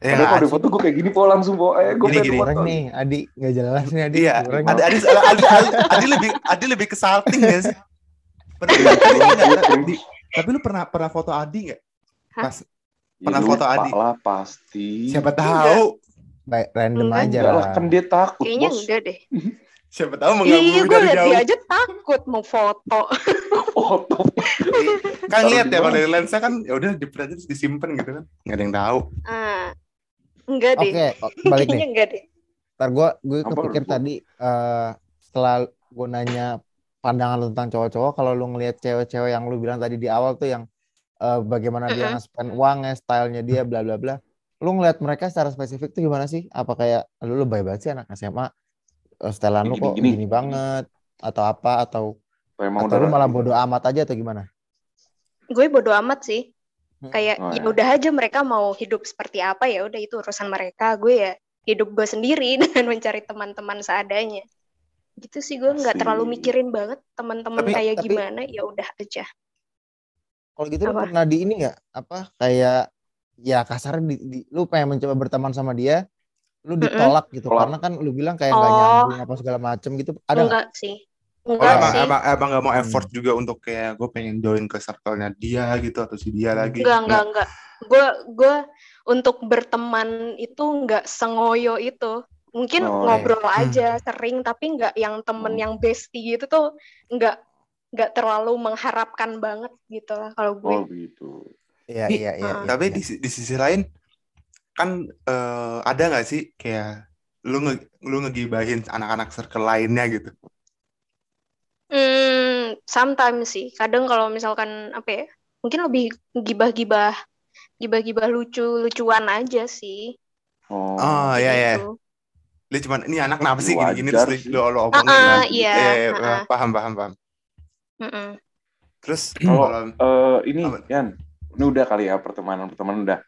[SPEAKER 4] Ya,
[SPEAKER 1] Padahal kalau di foto gue kayak gini po langsung po eh gue
[SPEAKER 4] Gini.
[SPEAKER 2] Goreng nih, Adi nggak jelas nih Adi.
[SPEAKER 4] Iya, ada ada ada ada ada lebih ada lebih ke salting gak sih? Pernah, tapi, enggak, tapi, lu pernah pernah foto Adi nggak? Pas
[SPEAKER 1] Ya,
[SPEAKER 4] Pernah foto Adi?
[SPEAKER 1] lah pasti.
[SPEAKER 4] siapa tahu,
[SPEAKER 2] Baik, random
[SPEAKER 3] Enggak.
[SPEAKER 2] aja lah
[SPEAKER 1] kan dia takut
[SPEAKER 3] Kayaknya
[SPEAKER 1] bos.
[SPEAKER 3] enggak deh.
[SPEAKER 4] siapa tahu
[SPEAKER 3] Iya,
[SPEAKER 4] mengganggu
[SPEAKER 3] gue
[SPEAKER 4] dari jauh.
[SPEAKER 3] dia aja takut mau foto.
[SPEAKER 1] Foto.
[SPEAKER 4] Kan lihat ya kalau dari lensa kan ya udah diperat terus disimpan gitu kan. Nggak ada yang tahu.
[SPEAKER 3] Ah, enggak deh.
[SPEAKER 2] Oke, balik
[SPEAKER 3] Kayaknya
[SPEAKER 2] nih.
[SPEAKER 3] enggak deh.
[SPEAKER 2] Ntar gue gue
[SPEAKER 1] Apa
[SPEAKER 2] kepikir tadi eh setelah gue nanya pandangan lu tentang cowok-cowok, kalau lu ngelihat cewek-cewek yang lu bilang tadi di awal tuh yang eh, bagaimana dia
[SPEAKER 3] Mm-mm.
[SPEAKER 2] nge-spend uangnya, stylenya dia, bla bla bla. Lu ngelihat mereka secara spesifik tuh gimana sih? Apa kayak lu lu baik banget sih anak SMA, eh, stylean lu kok
[SPEAKER 1] Gini-gini.
[SPEAKER 2] gini banget atau apa atau
[SPEAKER 1] Emang
[SPEAKER 2] atau lu malah bodoh amat aja atau gimana?
[SPEAKER 3] Gue bodo amat sih.
[SPEAKER 2] Hmm.
[SPEAKER 3] Kayak
[SPEAKER 1] Oh,
[SPEAKER 3] ya
[SPEAKER 1] ya.
[SPEAKER 3] udah aja mereka mau hidup seperti apa ya udah itu urusan mereka. Gue ya hidup gue sendiri dengan mencari teman-teman seadanya. Gitu sih gue nggak terlalu mikirin banget teman-teman kayak
[SPEAKER 2] tapi-
[SPEAKER 3] gimana ya udah aja.
[SPEAKER 2] Kalau gitu lu
[SPEAKER 3] Apa?
[SPEAKER 2] pernah di ini nggak apa kayak ya kasarnya di, di- lu pengen mencoba berteman sama dia, lu ditolak gitu
[SPEAKER 1] Tolak.
[SPEAKER 2] karena kan lu bilang kayak nggak
[SPEAKER 3] Oh.
[SPEAKER 2] nyambung apa segala macem gitu. Ada nggak?
[SPEAKER 3] enggak sih.
[SPEAKER 4] Oh,
[SPEAKER 3] Enggak
[SPEAKER 4] emang,
[SPEAKER 3] sih.
[SPEAKER 4] emang, emang gak mau
[SPEAKER 2] Hmm.
[SPEAKER 4] effort juga untuk kayak gue pengen join ke circle-nya dia gitu atau si dia lagi.
[SPEAKER 3] Enggak, enggak, enggak. Gue gue untuk berteman itu enggak sengoyo itu. Mungkin
[SPEAKER 1] Oh,
[SPEAKER 3] ngobrol
[SPEAKER 2] iya.
[SPEAKER 3] aja sering tapi enggak yang temen
[SPEAKER 1] Hmm.
[SPEAKER 3] yang bestie gitu tuh enggak enggak terlalu mengharapkan banget gitu lah kalau gue.
[SPEAKER 1] Oh gitu.
[SPEAKER 2] Iya iya iya. iya,
[SPEAKER 4] Tapi
[SPEAKER 2] iya.
[SPEAKER 4] di, di sisi lain kan eh, ada nggak sih kayak lu nge, lu ngegibahin anak-anak circle lainnya gitu.
[SPEAKER 3] Hmm, sometimes sih. Kadang kalau misalkan apa ya? Mungkin lebih gibah-gibah gibah-gibah lucu-lucuan aja sih.
[SPEAKER 1] Oh.
[SPEAKER 4] Oh iya iya.
[SPEAKER 3] gitu.
[SPEAKER 4] Dia cuman ini anak kenapa sih
[SPEAKER 1] Wajar
[SPEAKER 4] gini-gini terus lu lu omongin.
[SPEAKER 3] Ah, ah,
[SPEAKER 4] kan.
[SPEAKER 3] iya,
[SPEAKER 4] Iya,
[SPEAKER 3] ah, ah.
[SPEAKER 4] paham paham paham.
[SPEAKER 3] Mm-mm.
[SPEAKER 4] Terus
[SPEAKER 1] Kalau eh, ini? Yan, ini udah kali ya pertemanan pertemanan udah.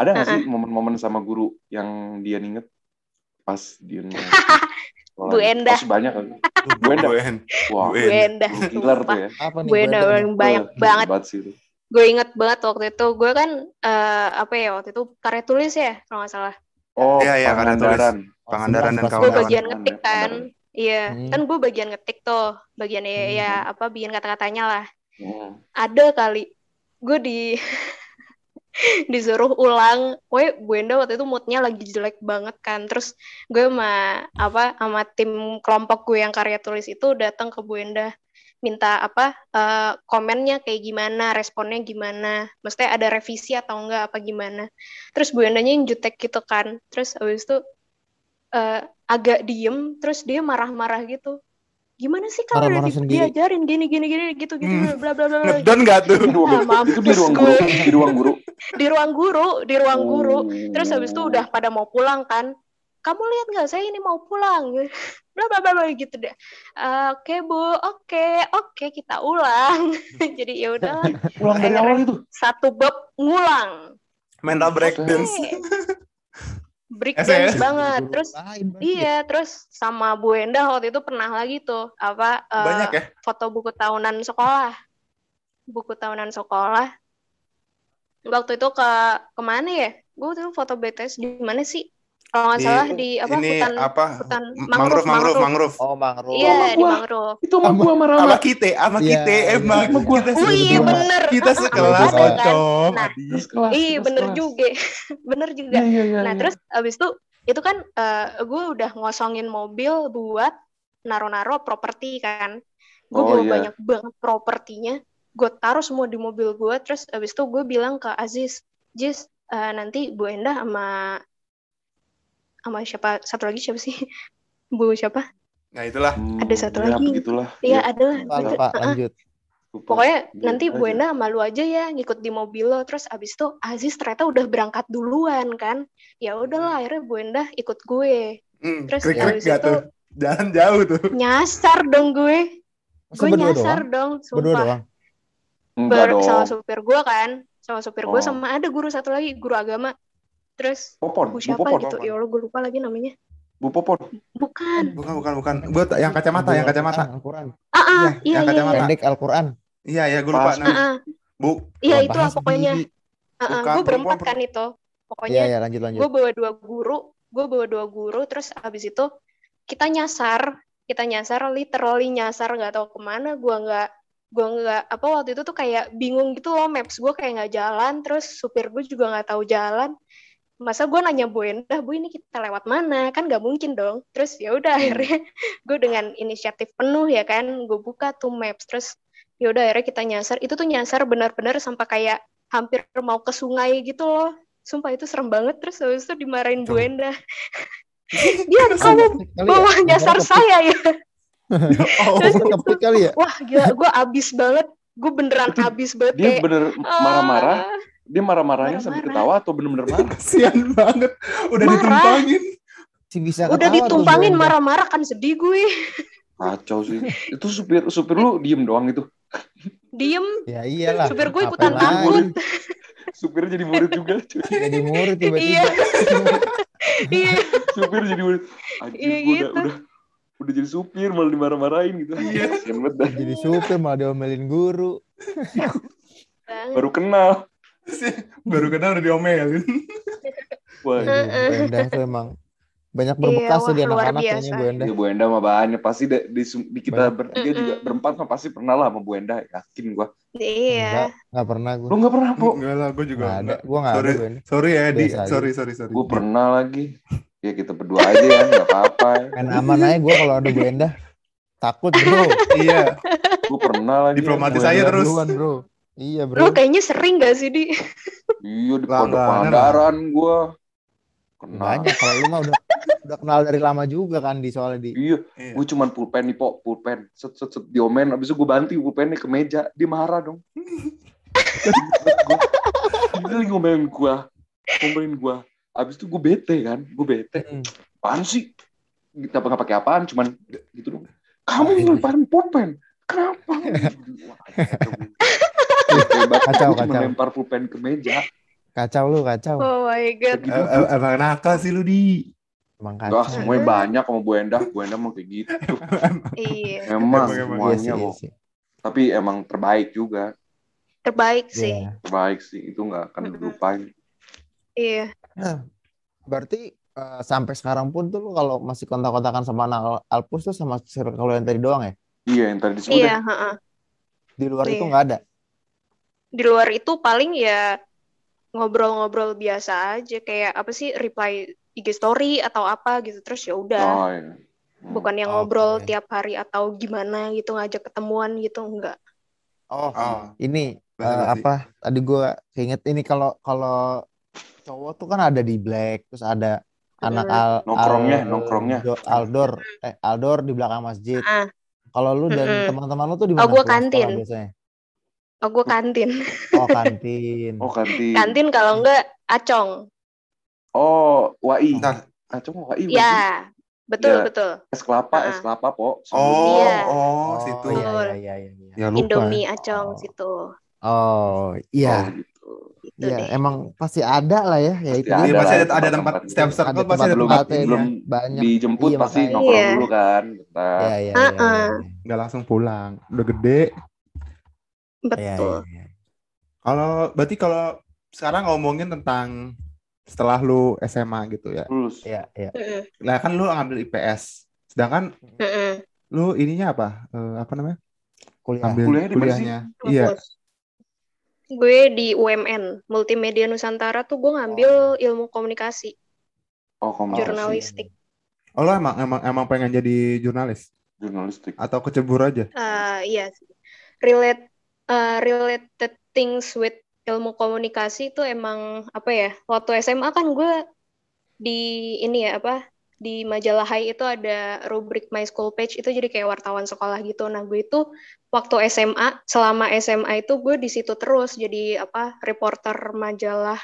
[SPEAKER 1] Ada nggak sih momen-momen sama guru yang dia inget pas dia nge-
[SPEAKER 3] Bu Endah.
[SPEAKER 1] Pasti banyak kan?
[SPEAKER 4] Bu
[SPEAKER 1] Endah.
[SPEAKER 4] En.
[SPEAKER 1] Wah,
[SPEAKER 4] Bu
[SPEAKER 3] Bu Endah,
[SPEAKER 1] guru killer tuh ya.
[SPEAKER 2] Apa nih?
[SPEAKER 3] Bu
[SPEAKER 2] ada
[SPEAKER 3] paling banyak
[SPEAKER 1] Wah,
[SPEAKER 3] banget.
[SPEAKER 1] banget sih itu.
[SPEAKER 3] Gue inget banget waktu itu. Gue kan eh, apa ya waktu itu karya tulis ya kalau nggak salah.
[SPEAKER 1] Oh,
[SPEAKER 4] Iya, iya, karena tulis.
[SPEAKER 1] Pangandaran.
[SPEAKER 4] Pangandaran dan
[SPEAKER 3] Gue
[SPEAKER 4] kawan-kawan.
[SPEAKER 2] sebelas.
[SPEAKER 3] bagian ngetik kan.
[SPEAKER 1] Pangandaran.
[SPEAKER 3] Iya,
[SPEAKER 2] Hmm.
[SPEAKER 3] kan gue bagian ngetik tuh. Bagian ya,
[SPEAKER 2] Hmm.
[SPEAKER 3] ya apa bikin kata-katanya lah.
[SPEAKER 1] Hmm.
[SPEAKER 3] Ada kali gue di disuruh ulang. Woi, Bu Enda waktu itu moodnya lagi jelek banget kan. Terus gue sama apa sama tim kelompok gue yang karya tulis itu datang ke Bu Enda minta apa eh, komennya kayak gimana, responnya gimana, maksudnya ada revisi atau enggak apa gimana. Terus Bu Endanya yang jutek gitu kan. Terus abis itu eh, agak diem, terus dia marah-marah gitu. Gimana sih kalau udah di- diajarin gini gini gini gitu gitu
[SPEAKER 4] Hmm.
[SPEAKER 3] bla bla bla bla.
[SPEAKER 4] Ngedon nggak tuh?
[SPEAKER 1] Itu di ruang, di guru, di ruang guru.
[SPEAKER 3] Di ruang guru, di ruang guru. Terus habis itu udah pada mau pulang kan. Kamu lihat nggak saya ini mau pulang. Bla bla bla bla gitu deh. "Eh, Oke Bu, oke, oke kita ulang. Jadi ya udah
[SPEAKER 1] Pulang dari awal itu.
[SPEAKER 3] satu bab ngulang.
[SPEAKER 4] Mental breakdance.
[SPEAKER 3] Break dance banget. Terus iya, terus sama Bu Endah waktu itu pernah lagi tuh apa eh,
[SPEAKER 4] Banyak ya?
[SPEAKER 3] foto buku tahunan sekolah. Buku tahunan sekolah. Waktu itu ke ke mana ya? Gue itu foto BTS di mana sih? Kalau nggak salah di apa
[SPEAKER 4] ini
[SPEAKER 3] hutan
[SPEAKER 4] apa?
[SPEAKER 3] hutan mangrove,
[SPEAKER 4] mangrove, mangrove,
[SPEAKER 3] mangrove.
[SPEAKER 4] mangrove.
[SPEAKER 2] Oh, mangrove.
[SPEAKER 3] Iya,
[SPEAKER 1] Sama
[SPEAKER 3] di mangrove.
[SPEAKER 1] Itu sama gua sama Rama.
[SPEAKER 4] Sama kita, sama
[SPEAKER 2] Iya,
[SPEAKER 4] kita
[SPEAKER 2] iya.
[SPEAKER 4] emang
[SPEAKER 1] gua.
[SPEAKER 4] kita
[SPEAKER 3] Oh iya bener.
[SPEAKER 4] kita sekelas
[SPEAKER 2] berdua.
[SPEAKER 3] kan? Nah.
[SPEAKER 1] Terus kelas,
[SPEAKER 3] Iya bener juga, bener juga.
[SPEAKER 1] Iya, iya, iya.
[SPEAKER 3] Nah
[SPEAKER 1] iya.
[SPEAKER 3] terus abis itu itu kan eh, gue udah ngosongin mobil buat naro-naro properti kan. Gue
[SPEAKER 1] Oh,
[SPEAKER 3] bawa
[SPEAKER 1] iya.
[SPEAKER 3] banyak banget propertinya. Gue taruh semua di mobil gue. Terus abis itu gue bilang ke Aziz, Jiz eh, nanti Bu Endah sama sama siapa satu lagi siapa sih? Bu siapa?
[SPEAKER 4] Nah itulah.
[SPEAKER 1] Hmm,
[SPEAKER 3] ada satu
[SPEAKER 1] ya,
[SPEAKER 3] lagi.
[SPEAKER 1] begitulah.
[SPEAKER 3] Iya
[SPEAKER 1] Ya,
[SPEAKER 3] ada lah.
[SPEAKER 2] Lupa,
[SPEAKER 3] Gitu.
[SPEAKER 2] lupa,
[SPEAKER 3] Heeh.
[SPEAKER 2] lanjut.
[SPEAKER 1] lupa.
[SPEAKER 3] Pokoknya
[SPEAKER 1] Biarin
[SPEAKER 3] nanti Bu. Endah malu aja ya ngikut di mobil lo. Terus abis itu Aziz ternyata udah berangkat duluan kan. Ya udahlah akhirnya Bu Endah ikut gue.
[SPEAKER 4] Hmm,
[SPEAKER 3] Terus
[SPEAKER 4] krik-krik
[SPEAKER 3] abis
[SPEAKER 4] gak
[SPEAKER 3] itu
[SPEAKER 4] tuh? Jalan jauh tuh.
[SPEAKER 3] nyasar dong gue.
[SPEAKER 2] Masa
[SPEAKER 3] Gue
[SPEAKER 2] berdua
[SPEAKER 3] nyasar
[SPEAKER 2] doang?
[SPEAKER 3] dong,
[SPEAKER 2] Berdua
[SPEAKER 3] sumpah.
[SPEAKER 2] doang.
[SPEAKER 1] Enggak
[SPEAKER 3] Ber- sama supir gue kan. Sama supir gue
[SPEAKER 1] Oh.
[SPEAKER 3] sama ada guru satu lagi, guru agama. Terus
[SPEAKER 1] Popon,
[SPEAKER 3] Bu
[SPEAKER 1] Bu
[SPEAKER 3] siapa
[SPEAKER 1] Popon.
[SPEAKER 3] gitu. Ya Allah gue lupa lagi namanya.
[SPEAKER 1] Bu Popon.
[SPEAKER 3] Bukan.
[SPEAKER 4] Bukan, bukan, bukan. Gue yang kacamata, yang kacamata.
[SPEAKER 2] Al-Quran.
[SPEAKER 3] Ah, ah,
[SPEAKER 4] Iya,
[SPEAKER 3] iya,
[SPEAKER 4] yang
[SPEAKER 3] iya,
[SPEAKER 4] kacamata.
[SPEAKER 3] iya.
[SPEAKER 2] Pendek Al-Quran.
[SPEAKER 4] Iya, ya, gue lupa.
[SPEAKER 1] Pas.
[SPEAKER 3] Ah, ah.
[SPEAKER 4] Bu,
[SPEAKER 3] Iya itu
[SPEAKER 2] bahas
[SPEAKER 3] pokoknya.
[SPEAKER 2] sendiri.
[SPEAKER 3] Ah, ah. Gue berempat kan itu.
[SPEAKER 2] Iya,
[SPEAKER 3] Pokoknya
[SPEAKER 2] iya, lanjut, lanjut.
[SPEAKER 3] gue bawa dua guru, gue bawa dua guru, terus abis itu kita nyasar, kita nyasar, literally nyasar nggak tahu ke mana, gue nggak, gue nggak, apa waktu itu tuh kayak bingung gitu loh, maps gue kayak nggak jalan, terus supir gue juga nggak tahu jalan, masa gue nanya Bu Endah, Bu ini kita lewat mana, kan nggak mungkin dong, terus ya udah akhirnya gue dengan inisiatif penuh ya kan, gue buka tuh maps, terus ya udah akhirnya kita nyasar, itu tuh nyasar benar-benar sampai kayak hampir mau ke sungai gitu loh. Sumpah itu serem banget terus habis itu dimarahin Bu. Endah. Dia kamu
[SPEAKER 2] ya?
[SPEAKER 3] bawa nyasar
[SPEAKER 2] Kepik.
[SPEAKER 3] saya ya.
[SPEAKER 4] oh,
[SPEAKER 2] kali ya?
[SPEAKER 3] Wah gila gue abis banget. Gue beneran abis banget
[SPEAKER 1] Dia
[SPEAKER 3] kayak
[SPEAKER 1] bener marah-marah.
[SPEAKER 3] "Ah."
[SPEAKER 1] Dia marah-marahnya sambil
[SPEAKER 3] Marah-marah.
[SPEAKER 1] ketawa atau bener-bener marah?
[SPEAKER 4] kasihan banget. Udah
[SPEAKER 3] Marah.
[SPEAKER 4] ditumpangin.
[SPEAKER 2] Si bisa
[SPEAKER 3] Udah ditumpangin marah-marah kan sedih gue.
[SPEAKER 1] Kacau sih. Itu supir supir lu diem doang itu.
[SPEAKER 3] Diem.
[SPEAKER 2] Ya iyalah.
[SPEAKER 3] Supir gue ikutan takut.
[SPEAKER 1] Supirnya jadi murid juga. cuy.
[SPEAKER 2] Jadi murid
[SPEAKER 3] Iya.
[SPEAKER 2] tiba-tiba.
[SPEAKER 3] Iya.
[SPEAKER 1] supir jadi murid. Anjir,
[SPEAKER 3] Iya,
[SPEAKER 1] gua udah,
[SPEAKER 3] gitu.
[SPEAKER 1] udah udah jadi supir malah dimarah-marahin gitu.
[SPEAKER 4] Iya.
[SPEAKER 1] Kasian.
[SPEAKER 2] Jadi supir malah diomelin guru.
[SPEAKER 1] Baru kenal.
[SPEAKER 4] Baru kenal udah diomelin.
[SPEAKER 1] Wah.
[SPEAKER 2] Bu Endah tuh emang banyak berbekas
[SPEAKER 3] Iya,
[SPEAKER 2] tuh di anak-anak kayaknya. Bu Endah.
[SPEAKER 1] Ya Bu Enda mah banyak pasti di, di, di kita
[SPEAKER 2] Banyak.
[SPEAKER 1] bertiga juga berempat mah pasti pernah lah sama Bu Enda yakin gua.
[SPEAKER 3] Iya.
[SPEAKER 2] Enggak, enggak pernah gue.
[SPEAKER 1] Lu nggak pernah po?
[SPEAKER 4] Enggak lah, gue juga
[SPEAKER 2] Enggak ada.
[SPEAKER 4] enggak.
[SPEAKER 2] Gue enggak ada
[SPEAKER 4] Sorry,
[SPEAKER 2] Bu Endah.
[SPEAKER 4] sorry ya, Di. Sorry, sorry, sorry.
[SPEAKER 1] Gue pernah lagi. Ya kita berdua aja ya nggak apa-apa.
[SPEAKER 2] Main aman aja gue kalau ada Bu Endah. Takut bro.
[SPEAKER 4] Iya.
[SPEAKER 1] Gue pernah lagi.
[SPEAKER 4] Diplomatis
[SPEAKER 1] Bu
[SPEAKER 4] aja
[SPEAKER 1] Enda.
[SPEAKER 4] terus.
[SPEAKER 2] Duluan, bro. Iya bro.
[SPEAKER 3] Lu kayaknya sering gak sih, Di?
[SPEAKER 1] Iya di pondok Pangandaran gue. Kenal.
[SPEAKER 2] Banyak kalau lu mah udah udah kenal dari lama juga kan di soalnya di.
[SPEAKER 1] Iya,
[SPEAKER 4] Iya.
[SPEAKER 1] gue cuman pulpen nih, Po. Pulpen. Set, set, set. Diomen. Abis itu gue banting pulpennya ke meja. Dia marah dong. Gua- Dia lagi ngomelin gue. Ngomelin gue. Abis itu gue bete kan. Gue bete.
[SPEAKER 2] Mm.
[SPEAKER 1] Apaan sih? Kita nggak pakai apaan. Cuman gitu dong. Kamu ngeluparin pulpen. Kenapa? Wah, kacau. Hebat.
[SPEAKER 2] Kacau, kacau.
[SPEAKER 1] lempar pulpen ke meja.
[SPEAKER 2] Kacau lu kacau.
[SPEAKER 3] Oh my god.
[SPEAKER 4] Eh, eh, Emang nakal sih lu, Di.
[SPEAKER 2] Emang
[SPEAKER 1] Wah,
[SPEAKER 2] kacau.
[SPEAKER 1] semuanya banyak sama Bu Endah. Bu Endah mau kayak gitu.
[SPEAKER 3] Iya.
[SPEAKER 1] Emang
[SPEAKER 4] Emang, emang.
[SPEAKER 2] Iya
[SPEAKER 1] semuanya
[SPEAKER 2] sih, iya sih.
[SPEAKER 1] Tapi emang terbaik juga.
[SPEAKER 3] Terbaik sih.
[SPEAKER 2] Iya.
[SPEAKER 1] Terbaik sih. Itu nggak akan dilupain.
[SPEAKER 3] Iya.
[SPEAKER 2] Berarti eh, sampai sekarang pun tuh lu kalau masih kontak-kontakan sama anak Al- Alpus tuh sama circle yang tadi doang ya?
[SPEAKER 1] Iya, yang tadi disebut
[SPEAKER 3] Iya,
[SPEAKER 1] ya.
[SPEAKER 3] heeh.
[SPEAKER 2] Di luar itu
[SPEAKER 3] Iya.
[SPEAKER 2] nggak ada.
[SPEAKER 3] Di luar itu paling ya ngobrol-ngobrol biasa aja kayak apa sih reply IG story atau apa gitu terus ya udah.
[SPEAKER 1] Oh, iya. Hmm.
[SPEAKER 3] Bukan yang ngobrol tiap hari atau gimana gitu ngajak ketemuan gitu enggak.
[SPEAKER 2] Oh,
[SPEAKER 4] Oh.
[SPEAKER 2] ini
[SPEAKER 4] basi.
[SPEAKER 2] apa? Tadi gua keinget ini kalau kalau cowok tuh kan ada di black, terus ada anak
[SPEAKER 3] Mm.
[SPEAKER 2] al
[SPEAKER 1] Nongkrongnya,
[SPEAKER 2] al-
[SPEAKER 1] nongkrongnya.
[SPEAKER 2] do- Aldor, eh Aldor di belakang masjid.
[SPEAKER 3] Ah.
[SPEAKER 2] Kalau lu dan
[SPEAKER 3] Mm-mm.
[SPEAKER 2] teman-teman lu tuh di
[SPEAKER 3] Oh,
[SPEAKER 2] mana?
[SPEAKER 3] gua
[SPEAKER 2] pulang sekolah
[SPEAKER 3] kantin.
[SPEAKER 2] biasanya?
[SPEAKER 3] Oh gue kantin.
[SPEAKER 2] Oh, kantin.
[SPEAKER 1] Oh, kantin.
[SPEAKER 3] Kantin kalau enggak acong.
[SPEAKER 1] Oh, WAI.
[SPEAKER 4] Bentar.
[SPEAKER 1] Acung WAI. bukan sih?
[SPEAKER 3] Ya, betul
[SPEAKER 1] Iya.
[SPEAKER 3] betul.
[SPEAKER 1] Es kelapa,
[SPEAKER 3] Ah.
[SPEAKER 1] es kelapa, Po.
[SPEAKER 4] Oh,
[SPEAKER 3] Iya.
[SPEAKER 4] oh, situ.
[SPEAKER 2] iya, iya, iya, iya, iya.
[SPEAKER 4] Ya lupa.
[SPEAKER 3] Indomie acong
[SPEAKER 2] Oh.
[SPEAKER 3] situ.
[SPEAKER 2] Oh,
[SPEAKER 1] Oh,
[SPEAKER 2] iya.
[SPEAKER 1] gitu.
[SPEAKER 3] gitu
[SPEAKER 2] Iya,
[SPEAKER 3] deh.
[SPEAKER 2] emang pasti ada lah ya, ya
[SPEAKER 1] Pasti
[SPEAKER 2] itu
[SPEAKER 1] ada.
[SPEAKER 4] Iya, pasti ada, ada tempat
[SPEAKER 1] tempat-tempatnya.
[SPEAKER 4] setiap circle
[SPEAKER 2] Ada
[SPEAKER 4] pasti ada
[SPEAKER 2] tempat
[SPEAKER 1] belum
[SPEAKER 2] banyak.
[SPEAKER 1] dijemput
[SPEAKER 2] Iya,
[SPEAKER 1] pasti
[SPEAKER 2] makanya.
[SPEAKER 1] nongkrong
[SPEAKER 3] Iya.
[SPEAKER 1] dulu kan bentar.
[SPEAKER 2] Iya, iya, iya,
[SPEAKER 3] Uh-uh.
[SPEAKER 2] iya.
[SPEAKER 4] Nggak langsung pulang. Udah gede.
[SPEAKER 2] Iya,
[SPEAKER 3] Betul.
[SPEAKER 2] iya, iya.
[SPEAKER 4] Kalau berarti kalau sekarang ngomongin tentang setelah lu SMA gitu ya.
[SPEAKER 1] Lulus.
[SPEAKER 2] Iya, iya.
[SPEAKER 4] Lah kan lu ngambil IPS. Sedangkan
[SPEAKER 3] mm-mm.
[SPEAKER 4] lu ininya apa? Eh, apa namanya?
[SPEAKER 2] Kuliah.
[SPEAKER 4] Ambil
[SPEAKER 1] Kuliahnya di mana sih?
[SPEAKER 4] kuliahnya. Iya.
[SPEAKER 3] Gue di UMN, Multimedia Nusantara tuh gue ngambil ilmu komunikasi,
[SPEAKER 1] Oh, komunikasi.
[SPEAKER 3] jurnalistik.
[SPEAKER 4] Oh, lu emang emang emang pengen jadi jurnalis
[SPEAKER 1] Jurnalistik.
[SPEAKER 4] atau kecebur aja?
[SPEAKER 3] Eh, iya, sih. relate eh, related things with ilmu komunikasi itu emang apa ya? Waktu SMA kan gue di ini ya apa? Di majalah Hai itu ada rubrik My School Page itu jadi kayak wartawan sekolah gitu. Nah, gue itu waktu SMA, selama SMA itu gue di situ terus jadi apa? reporter majalah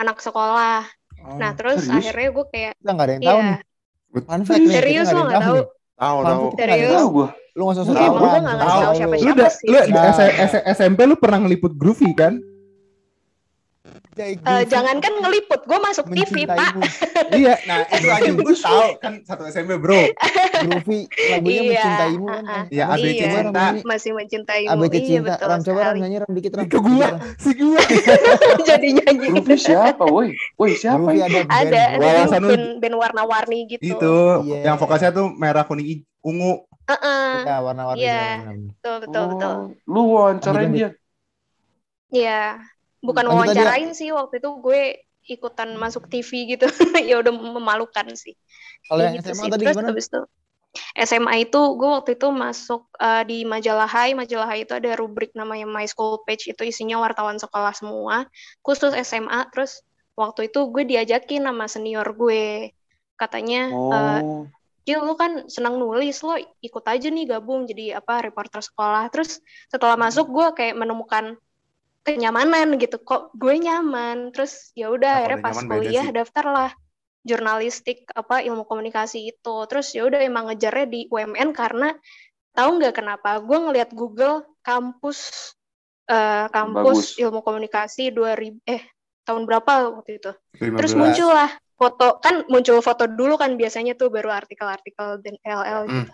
[SPEAKER 3] anak sekolah.
[SPEAKER 4] Oh,
[SPEAKER 3] Nah, terus
[SPEAKER 1] serius?
[SPEAKER 3] akhirnya gue kayak
[SPEAKER 2] Kita nggak ada yang tahu
[SPEAKER 3] Iya.
[SPEAKER 2] nih. Fun fact nih, kita
[SPEAKER 3] Serius
[SPEAKER 2] nggak
[SPEAKER 3] lo nggak tahu?
[SPEAKER 4] tahu
[SPEAKER 2] Fun
[SPEAKER 4] tahu.
[SPEAKER 3] Serius?
[SPEAKER 1] Tahu
[SPEAKER 2] tahu. Lu nggak usah
[SPEAKER 3] Iya,
[SPEAKER 2] sok
[SPEAKER 3] emang gue
[SPEAKER 2] tahu.
[SPEAKER 4] tahu.
[SPEAKER 3] siapa-siapa sih.
[SPEAKER 4] lu di
[SPEAKER 2] Nah.
[SPEAKER 4] SMP lu pernah ngeliput Groovy kan?
[SPEAKER 3] Eh,
[SPEAKER 2] Groovy
[SPEAKER 3] jangan kan ngeliput, gue masuk TV, Pak.
[SPEAKER 4] iya, nah itu aja gue tahu kan satu SMP, Bro.
[SPEAKER 2] Groovy lagunya
[SPEAKER 3] Iya,
[SPEAKER 2] mencintaimu kan.
[SPEAKER 4] Iya? ABC
[SPEAKER 3] Iya.
[SPEAKER 4] Cinta.
[SPEAKER 3] Masih mencintaimu.
[SPEAKER 2] ABC
[SPEAKER 3] iya,
[SPEAKER 2] cinta. Ram coba Ram nyanyi Ram dikit Ram.
[SPEAKER 4] Ke gua, si gua.
[SPEAKER 3] Jadi nyanyi.
[SPEAKER 1] Groovy siapa, woi? Woi, siapa?
[SPEAKER 2] Groovy
[SPEAKER 1] ini?
[SPEAKER 2] ada
[SPEAKER 3] Ada,
[SPEAKER 2] band.
[SPEAKER 3] band, band warna-warni gitu.
[SPEAKER 4] Itu
[SPEAKER 2] Iya.
[SPEAKER 4] yang vokasnya tuh merah kuning i- ungu.
[SPEAKER 3] Heeh,
[SPEAKER 2] Ya warna-warni.
[SPEAKER 3] Iya. betul, betul, betul.
[SPEAKER 1] Oh, lu wawancarain dia.
[SPEAKER 3] Iya, bukan
[SPEAKER 2] Lanjut aja.
[SPEAKER 3] wawancarain sih waktu itu gue ikutan masuk TV gitu. ya udah memalukan sih.
[SPEAKER 2] Kalau
[SPEAKER 3] Ya
[SPEAKER 2] yang
[SPEAKER 3] gitu
[SPEAKER 2] SMA
[SPEAKER 3] sih.
[SPEAKER 2] tadi
[SPEAKER 3] Terus
[SPEAKER 2] gimana?
[SPEAKER 3] habis itu SMA itu gue waktu itu masuk eh, di majalah Hai. Majalah Hai itu ada rubrik namanya My School Page itu isinya wartawan sekolah semua, khusus SMA. Terus waktu itu gue diajakin sama senior gue. Katanya, eh,
[SPEAKER 1] Oh.
[SPEAKER 3] Gil lu kan senang nulis, lo ikut aja nih gabung jadi apa reporter sekolah. Terus setelah masuk gue kayak menemukan kenyamanan gitu. Kok gue nyaman. Terus ya udah akhirnya pas kuliah daftarlah jurnalistik apa ilmu komunikasi itu. Terus ya udah emang ngejarnya di UMN karena tahu nggak kenapa? Gue ngeliat Google kampus eh, kampus
[SPEAKER 1] Bagus.
[SPEAKER 3] ilmu komunikasi 2000 eh tahun berapa waktu itu?
[SPEAKER 4] 15.
[SPEAKER 3] Terus muncul lah foto kan muncul foto dulu kan biasanya tuh baru artikel-artikel dan LL
[SPEAKER 4] Hmm.
[SPEAKER 3] gitu.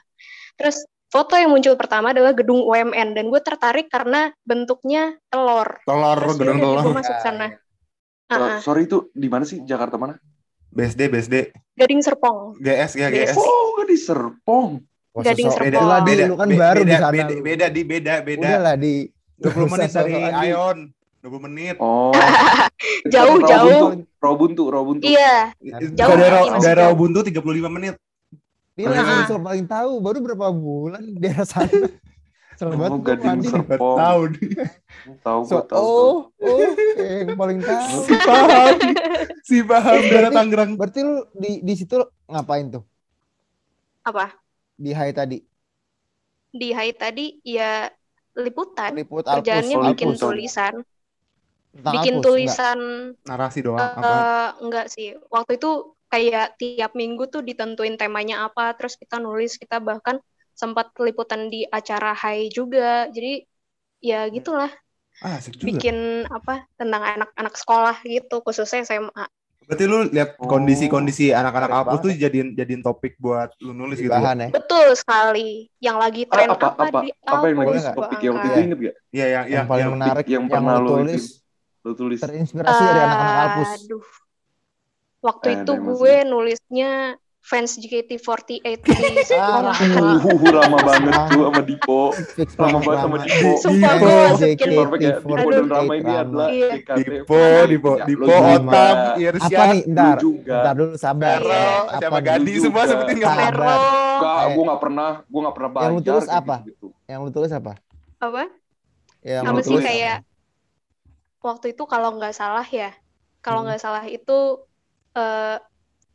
[SPEAKER 3] Terus foto yang muncul pertama adalah gedung UMN dan gue tertarik karena bentuknya telur.
[SPEAKER 4] Telur,
[SPEAKER 3] Terus
[SPEAKER 4] gedung
[SPEAKER 3] yaudah,
[SPEAKER 4] telur.
[SPEAKER 3] gue masuk sana.
[SPEAKER 1] So-
[SPEAKER 3] Ah, ah.
[SPEAKER 1] sorry itu di mana sih? Jakarta mana?
[SPEAKER 4] BSD, BSD.
[SPEAKER 3] Gading Serpong.
[SPEAKER 4] GS, ya GS.
[SPEAKER 1] Oh, di Serpong.
[SPEAKER 2] Wah,
[SPEAKER 3] Gading Serpong.
[SPEAKER 4] Beda,
[SPEAKER 2] Di,
[SPEAKER 4] beda,
[SPEAKER 2] lu kan baru
[SPEAKER 4] beda,
[SPEAKER 2] di sana.
[SPEAKER 4] Beda, beda, di beda, beda.
[SPEAKER 2] Udah lah di
[SPEAKER 4] 20 menit dari. Ion. 20 menit.
[SPEAKER 1] Oh.
[SPEAKER 3] Jauh,
[SPEAKER 1] Rawabuntu,
[SPEAKER 3] jauh.
[SPEAKER 1] Rawabuntu, Rawabuntu.
[SPEAKER 3] Iya, Jauh,
[SPEAKER 4] Daerah daerah
[SPEAKER 3] jauh.
[SPEAKER 4] Ubuntu 35 menit.
[SPEAKER 2] Dia
[SPEAKER 1] Ah.
[SPEAKER 2] sosok paling tahu baru berapa bulan daerah sana. Banget
[SPEAKER 1] Oh, Gading
[SPEAKER 2] mandi.
[SPEAKER 1] Serpong.
[SPEAKER 4] Tahu nih.
[SPEAKER 1] Tahu
[SPEAKER 2] So,
[SPEAKER 1] gua tahu.
[SPEAKER 2] oh, oh, yang paling tahu.
[SPEAKER 4] Si paham. Si paham daerah Tangerang.
[SPEAKER 2] Berarti lu di di situ ngapain tuh?
[SPEAKER 3] apa?
[SPEAKER 2] Di Hai tadi.
[SPEAKER 3] Di Hai tadi ya liputan.
[SPEAKER 2] Liput
[SPEAKER 3] Kerjaannya bikin
[SPEAKER 1] Alpus.
[SPEAKER 3] tulisan.
[SPEAKER 2] Tentang
[SPEAKER 3] bikin
[SPEAKER 2] Alpus,
[SPEAKER 3] tulisan
[SPEAKER 4] Narasi doang.
[SPEAKER 3] eh,
[SPEAKER 4] Apa?
[SPEAKER 3] enggak sih. Waktu itu kayak tiap minggu tuh ditentuin temanya apa, terus kita nulis, kita bahkan sempat liputan di acara Hai juga. Jadi ya gitulah,
[SPEAKER 4] Ah, asik juga.
[SPEAKER 3] bikin apa tentang anak-anak sekolah gitu, khususnya SMA.
[SPEAKER 4] Berarti lu lihat
[SPEAKER 1] Oh,
[SPEAKER 4] kondisi-kondisi anak-anak Alpus tuh jadiin jadiin topik buat lu nulis gitu. ya?
[SPEAKER 2] bahan ya.
[SPEAKER 3] Betul sekali. Yang lagi
[SPEAKER 1] Ah,
[SPEAKER 3] tren
[SPEAKER 1] apa
[SPEAKER 3] apa,
[SPEAKER 1] apa
[SPEAKER 3] di
[SPEAKER 1] apa yang lagi topik yang waktu
[SPEAKER 3] angkat.
[SPEAKER 1] itu inget gak?
[SPEAKER 4] Iya, yang
[SPEAKER 2] Yang
[SPEAKER 4] yang
[SPEAKER 2] paling
[SPEAKER 4] yang
[SPEAKER 2] menarik
[SPEAKER 1] yang
[SPEAKER 2] yang,
[SPEAKER 1] pernah
[SPEAKER 2] lu
[SPEAKER 1] lu
[SPEAKER 2] tulis
[SPEAKER 1] Lu tulis.
[SPEAKER 2] terinspirasi dari anak-anak Alpus.
[SPEAKER 3] Aduh. Waktu
[SPEAKER 1] Eh,
[SPEAKER 3] itu gue nulisnya fans JKT48 di
[SPEAKER 2] Ah,
[SPEAKER 3] sekolah.
[SPEAKER 1] Uh, lama banget tuh sama Dipo. Lama
[SPEAKER 2] banget,
[SPEAKER 1] sama. Dipo.
[SPEAKER 3] Sumpah
[SPEAKER 4] Dipo.
[SPEAKER 3] gue masukin
[SPEAKER 1] Dipo dan. Rama ini adalah. JKT.
[SPEAKER 4] Dipo, Dipo,
[SPEAKER 1] Ya,
[SPEAKER 4] Dipo. Otam,
[SPEAKER 2] Apa
[SPEAKER 4] Irsyad,
[SPEAKER 2] nih? Ntar, ntar dulu sabar.
[SPEAKER 4] Siapa
[SPEAKER 1] Lu
[SPEAKER 4] semua sebutin nggak
[SPEAKER 2] Sabar.
[SPEAKER 3] Vero
[SPEAKER 1] Enggak,
[SPEAKER 2] Eh.
[SPEAKER 1] gue gak pernah, gue gak pernah
[SPEAKER 2] Yang lu tulis apa?
[SPEAKER 1] gitu.
[SPEAKER 2] Yang lu tulis apa?
[SPEAKER 3] apa?
[SPEAKER 2] Yang
[SPEAKER 3] Apa
[SPEAKER 2] lu
[SPEAKER 3] sih
[SPEAKER 2] tulis
[SPEAKER 3] kayak waktu itu kalau nggak salah ya, kalau
[SPEAKER 2] Hmm.
[SPEAKER 3] nggak salah itu eh,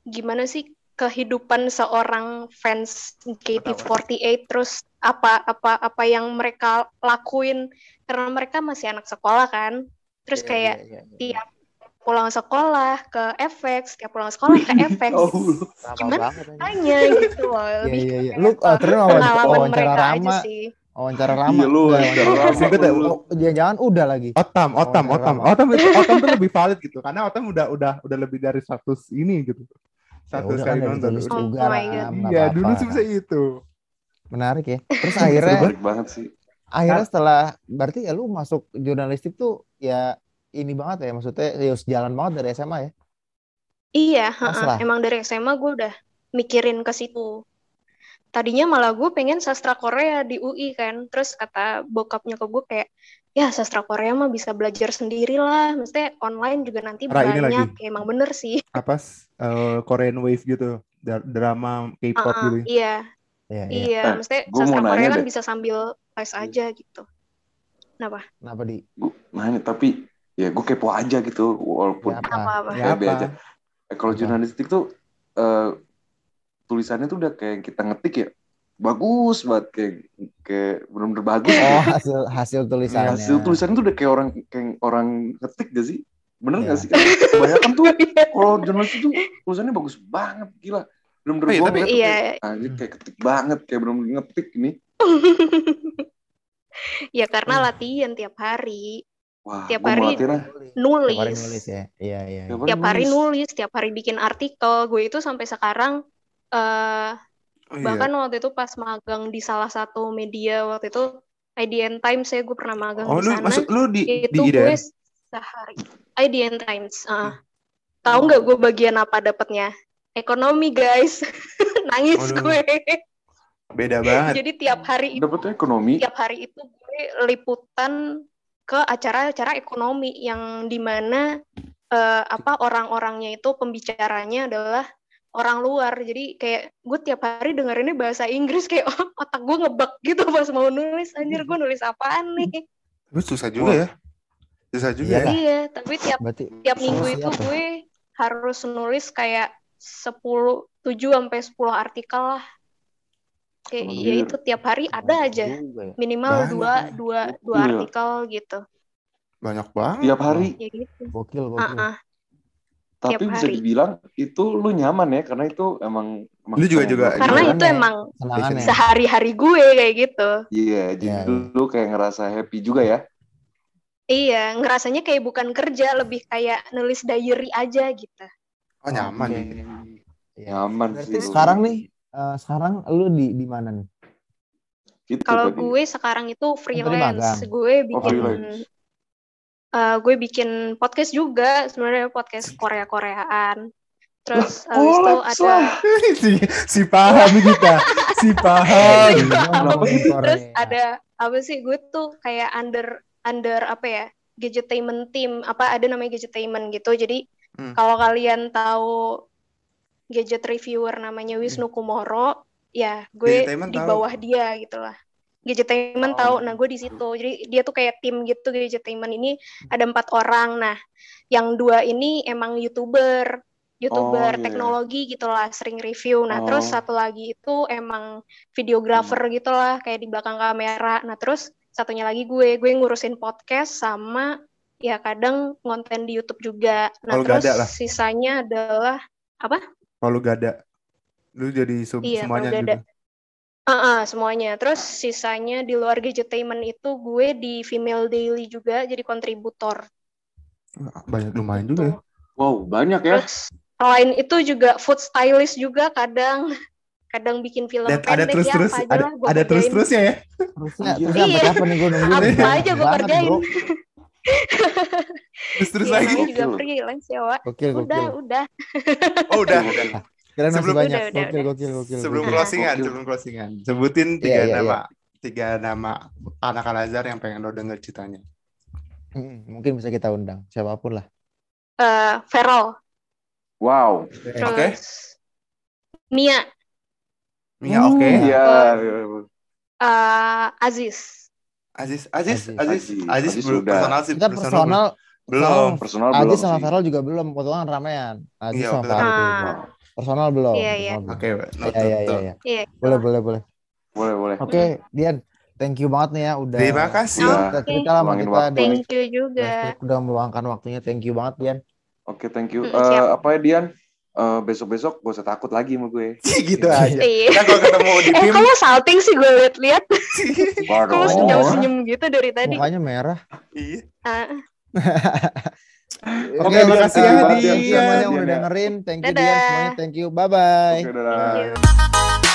[SPEAKER 3] gimana sih kehidupan seorang fans JKT48 terus apa apa apa yang mereka lakuin karena mereka masih anak sekolah kan, terus
[SPEAKER 2] Iya,
[SPEAKER 3] kayak
[SPEAKER 2] iya, iya, iya.
[SPEAKER 3] tiap pulang sekolah ke FX, tiap pulang sekolah ke FX.
[SPEAKER 1] Oh,
[SPEAKER 2] anjing.
[SPEAKER 3] Tanya gitu loh.
[SPEAKER 2] Iya
[SPEAKER 3] Lebih
[SPEAKER 2] iya iya.
[SPEAKER 3] kayak
[SPEAKER 2] Lu uh,
[SPEAKER 3] pengalaman
[SPEAKER 2] wawancara
[SPEAKER 3] mereka aja sih.
[SPEAKER 2] Wawancara lama.
[SPEAKER 1] Iya, lu wawancara
[SPEAKER 4] lama. Gue tahu.
[SPEAKER 2] Oh, jangan-jangan udah lagi.
[SPEAKER 4] Otam, Otam, Otam. Otam, itu- Otam tuh lebih valid gitu, karena Otam udah udah udah lebih dari 100 ini gitu.
[SPEAKER 2] Ya
[SPEAKER 4] Satu
[SPEAKER 2] udah
[SPEAKER 4] kali
[SPEAKER 2] kan udah
[SPEAKER 4] nonton.
[SPEAKER 3] Oh
[SPEAKER 2] juga
[SPEAKER 4] Iya, dulu sih bisa itu.
[SPEAKER 2] Menarik ya. Terus akhirnya
[SPEAKER 1] Menarik banget sih.
[SPEAKER 2] akhirnya setelah berarti ya lu masuk jurnalistik tuh ya ini banget ya maksudnya ya sejalan banget dari SMA ya.
[SPEAKER 3] Iya. Emang dari SMA gue udah mikirin ke situ. Tadinya malah gue pengen sastra Korea di UI kan. Terus kata bokap nyokap gue kayak, ya sastra Korea mah bisa belajar sendiri lah. Maksudnya online juga nanti
[SPEAKER 4] Ra, ini
[SPEAKER 3] banyak.
[SPEAKER 4] lagi.
[SPEAKER 3] Ya, emang bener sih.
[SPEAKER 4] Apa eh, Korean Wave gitu, drama K-pop
[SPEAKER 3] Heeh,
[SPEAKER 4] gitu.
[SPEAKER 3] iya,
[SPEAKER 2] Iya, iya.
[SPEAKER 3] iya.
[SPEAKER 1] Eh,
[SPEAKER 3] Maksudnya sastra
[SPEAKER 1] nanya
[SPEAKER 3] Korea kan
[SPEAKER 1] deh.
[SPEAKER 3] bisa sambil les aja gitu. Kenapa?
[SPEAKER 2] Kenapa di?
[SPEAKER 1] Gue nanya tapi ya gue kepo aja gitu walaupun
[SPEAKER 2] Ya apa?
[SPEAKER 3] Apa-apa.
[SPEAKER 2] Ya
[SPEAKER 1] PB aja.
[SPEAKER 2] apa?
[SPEAKER 1] Eh, kalau
[SPEAKER 2] Apa?
[SPEAKER 1] jurnalistik tuh eh, tulisannya tuh udah kayak kita ngetik ya bagus banget kayak kayak bener-bener bagus.
[SPEAKER 2] Oh hasil hasil tulisannya.
[SPEAKER 1] Hasil tulisannya tuh udah kayak orang kayak orang ngetik gak sih? Bener
[SPEAKER 2] Iya.
[SPEAKER 1] gak sih? Kebanyakan tuh kalau jurnalistik tuh tulisannya bagus banget gila.
[SPEAKER 4] Iya, tapi-
[SPEAKER 1] ngeliat tuh
[SPEAKER 3] Iya.
[SPEAKER 1] kayak, anjir kayak ketik banget kayak bener-bener ngetik ini.
[SPEAKER 3] Ya karena
[SPEAKER 2] Hmm.
[SPEAKER 3] latihan tiap hari.
[SPEAKER 1] Wah,
[SPEAKER 3] Tiap hari
[SPEAKER 1] ah.
[SPEAKER 2] Tiap hari
[SPEAKER 3] Nulis.
[SPEAKER 2] nulis ya. Iya, iya.
[SPEAKER 1] Tiap
[SPEAKER 2] iya.
[SPEAKER 3] Tiap hari nulis, tiap hari bikin artikel. Gue itu sampai sekarang eh
[SPEAKER 4] Oh, iya.
[SPEAKER 3] bahkan waktu itu pas magang di salah satu media waktu itu IDN Times ya gue pernah magang
[SPEAKER 4] Oh,
[SPEAKER 3] di
[SPEAKER 4] lu
[SPEAKER 3] sana.
[SPEAKER 4] masuk lu di di
[SPEAKER 3] itu
[SPEAKER 4] IDN?
[SPEAKER 3] gue sehari IDN Times. ah. Tahu nggak gue bagian apa dapetnya? Ekonomi guys. Nangis
[SPEAKER 4] Waduh.
[SPEAKER 3] gue.
[SPEAKER 4] Beda banget.
[SPEAKER 3] Jadi tiap hari itu
[SPEAKER 1] Dapetnya ekonomi.
[SPEAKER 3] tiap hari itu gue liputan ke acara-acara ekonomi yang di mana eh, apa orang-orangnya itu pembicaranya adalah orang luar jadi kayak gue tiap hari dengerinnya bahasa Inggris kayak oh, otak gue ngebug gitu pas mau nulis anjir gue nulis apaan nih
[SPEAKER 4] Tapi susah juga ya. Susah juga
[SPEAKER 2] Iya
[SPEAKER 4] ya.
[SPEAKER 3] iya tapi tiap
[SPEAKER 2] Berarti
[SPEAKER 3] tiap minggu itu
[SPEAKER 2] ya?
[SPEAKER 3] gue harus nulis kayak 10 7 sampai 10 artikel lah kayak ya
[SPEAKER 1] Anjir.
[SPEAKER 3] itu tiap hari ada aja
[SPEAKER 2] Juga ya.
[SPEAKER 3] minimal
[SPEAKER 4] Banyak
[SPEAKER 3] dua
[SPEAKER 4] ya.
[SPEAKER 3] dua dua
[SPEAKER 1] Iya.
[SPEAKER 3] artikel gitu
[SPEAKER 4] Banyak banget.
[SPEAKER 1] Tiap hari.
[SPEAKER 3] ya gitu
[SPEAKER 2] Gokil, gokil.
[SPEAKER 3] Ah, ah.
[SPEAKER 1] Tapi
[SPEAKER 3] Tiap
[SPEAKER 1] bisa
[SPEAKER 3] hari.
[SPEAKER 1] dibilang itu lu nyaman ya karena itu emang, emang
[SPEAKER 4] Lu juga- juga-
[SPEAKER 3] karena
[SPEAKER 2] Gimana
[SPEAKER 3] itu
[SPEAKER 2] ya?
[SPEAKER 3] emang
[SPEAKER 2] Senangannya.
[SPEAKER 3] sehari-hari gue kayak gitu
[SPEAKER 1] Iya, jadi
[SPEAKER 2] Iya,
[SPEAKER 1] lu, lu kayak ngerasa happy juga ya.
[SPEAKER 3] iya ngerasanya kayak bukan kerja lebih kayak nulis diary aja gitu
[SPEAKER 4] Oh, nyaman.
[SPEAKER 2] Oke.
[SPEAKER 4] nih.
[SPEAKER 2] Iya.
[SPEAKER 1] Nyaman
[SPEAKER 2] Berarti
[SPEAKER 1] sih.
[SPEAKER 2] sekarang nih, eh, sekarang lu di di mana nih?
[SPEAKER 1] Gitu
[SPEAKER 3] kalau gue sekarang itu freelance gue bikin
[SPEAKER 1] freelance.
[SPEAKER 3] Eh, gue bikin podcast juga sebenarnya podcast Korea Koreaan terus
[SPEAKER 1] Lah,
[SPEAKER 3] abis itu ada
[SPEAKER 4] si, si paham kita. Si paham.
[SPEAKER 3] Terus ada apa sih gue tuh kayak under under apa ya gadgetainment team. Apa ada namanya gadgetainment gitu. Jadi
[SPEAKER 4] Hmm.
[SPEAKER 3] kalau kalian tahu gadget reviewer namanya Wisnu Kumoro ya gue di
[SPEAKER 4] tahu.
[SPEAKER 3] bawah dia gitu lah gadgetainment
[SPEAKER 1] Oh.
[SPEAKER 3] tahu nah gue di situ jadi dia tuh kayak tim gitu gadgetainment ini ada empat orang nah yang dua ini emang youtuber youtuber
[SPEAKER 1] Oh, iya.
[SPEAKER 3] teknologi gitulah sering review nah terus
[SPEAKER 1] Oh.
[SPEAKER 3] satu lagi itu emang videographer
[SPEAKER 1] Hmm.
[SPEAKER 3] gitulah kayak di belakang kamera nah terus satunya lagi gue gue ngurusin podcast sama ya kadang konten di YouTube juga nah
[SPEAKER 4] Kalau
[SPEAKER 3] terus
[SPEAKER 4] lah.
[SPEAKER 3] sisanya adalah
[SPEAKER 4] Kalau gak ada. Lu jadi sub
[SPEAKER 3] Iya,
[SPEAKER 4] semuanya
[SPEAKER 3] kalau
[SPEAKER 4] gitu.
[SPEAKER 3] gak ada. Ah, ah, semuanya. Terus sisanya di luar gadgetainment itu gue di Female Daily juga jadi kontributor.
[SPEAKER 4] Banyak lumayan juga ya.
[SPEAKER 1] Wow, banyak ya.
[SPEAKER 3] Terus selain itu juga food stylist juga kadang kadang bikin film
[SPEAKER 4] Dan ada
[SPEAKER 3] pendek ya apa
[SPEAKER 4] ada
[SPEAKER 3] lah gue
[SPEAKER 4] ada terus-terusnya ya.
[SPEAKER 2] Terusnya,
[SPEAKER 1] Iya.
[SPEAKER 2] terusnya sampai
[SPEAKER 3] Iya.
[SPEAKER 2] kapan nih gue nungguin?
[SPEAKER 3] Apa aja gue kerjain.
[SPEAKER 2] bro.
[SPEAKER 4] Terus-terus
[SPEAKER 3] Iya,
[SPEAKER 4] lagi.
[SPEAKER 3] juga freelance ya, Wak.
[SPEAKER 2] Gokil,
[SPEAKER 3] Udah,
[SPEAKER 2] gokil.
[SPEAKER 3] udah.
[SPEAKER 4] Oh, udah.
[SPEAKER 2] Keren masih
[SPEAKER 4] Sebelum-
[SPEAKER 2] banyak.
[SPEAKER 3] Udah, udah,
[SPEAKER 2] Gokil,
[SPEAKER 3] udah.
[SPEAKER 2] gokil, gokil.
[SPEAKER 4] Sebelum
[SPEAKER 2] gokil.
[SPEAKER 4] closingan,
[SPEAKER 1] Gokil.
[SPEAKER 4] sebelum closingan. Sebutin tiga
[SPEAKER 2] Iya, iya,
[SPEAKER 4] nama tiga nama anak Al Azhar yang pengen lo denger ceritanya.
[SPEAKER 2] Mm, Mungkin bisa kita undang, siapa pun lah.
[SPEAKER 3] Eh, Feral.
[SPEAKER 1] Wow.
[SPEAKER 4] Oke.
[SPEAKER 3] Mia.
[SPEAKER 4] Mia
[SPEAKER 2] Oh,
[SPEAKER 4] oke.
[SPEAKER 1] Iya.
[SPEAKER 3] eh, Aziz.
[SPEAKER 4] Aziz, Aziz,
[SPEAKER 2] Aziz.
[SPEAKER 4] Aziz,
[SPEAKER 1] Aziz.
[SPEAKER 4] Aziz,
[SPEAKER 1] Aziz
[SPEAKER 4] belum personal sih.
[SPEAKER 2] Kita personal,
[SPEAKER 4] belum.
[SPEAKER 1] Personal
[SPEAKER 2] Aziz
[SPEAKER 1] belum
[SPEAKER 2] sama
[SPEAKER 1] sih.
[SPEAKER 2] Feral juga belum. Kebetulan ramean. Aziz
[SPEAKER 4] Iya,
[SPEAKER 2] sama. Feral. Personal belum.
[SPEAKER 3] Iya, iya.
[SPEAKER 4] Oke,
[SPEAKER 2] Iya, iya,
[SPEAKER 4] tuh.
[SPEAKER 2] iya, iya.
[SPEAKER 3] Iya.
[SPEAKER 2] Boleh, boleh, boleh.
[SPEAKER 1] Boleh, boleh.
[SPEAKER 2] Oke, Dian. Thank you banget nih ya udah.
[SPEAKER 4] Terima kasih.
[SPEAKER 1] Iya.
[SPEAKER 2] Kita cerita sama
[SPEAKER 1] Luangin
[SPEAKER 2] kita.
[SPEAKER 1] waktu
[SPEAKER 3] Thank you juga.
[SPEAKER 2] udah meluangkan waktunya. Thank you banget, Dian.
[SPEAKER 1] Oke, thank you.
[SPEAKER 3] Mm,
[SPEAKER 1] Eh,
[SPEAKER 3] siap.
[SPEAKER 1] apa ya Dian? eh, besok-besok gak usah takut lagi sama gue.
[SPEAKER 4] gitu aja.
[SPEAKER 3] Iya.
[SPEAKER 4] Kan kalau ketemu di
[SPEAKER 3] Eh,
[SPEAKER 4] tim,
[SPEAKER 3] kamu salting sih gue liat-liat. Kamu
[SPEAKER 2] Oh.
[SPEAKER 3] senyum-senyum gitu dari tadi.
[SPEAKER 2] Mukanya merah.
[SPEAKER 4] iya.
[SPEAKER 3] Ah,
[SPEAKER 4] Oke, makasih
[SPEAKER 2] eh,
[SPEAKER 4] ya,
[SPEAKER 2] buat
[SPEAKER 4] Dian.
[SPEAKER 2] semuanya yang
[SPEAKER 1] Dian,
[SPEAKER 2] udah
[SPEAKER 1] ya.
[SPEAKER 2] dengerin. Thank you. Dian semuanya. Thank you. Bye bye.
[SPEAKER 1] Oke, dadah.
[SPEAKER 3] thank you.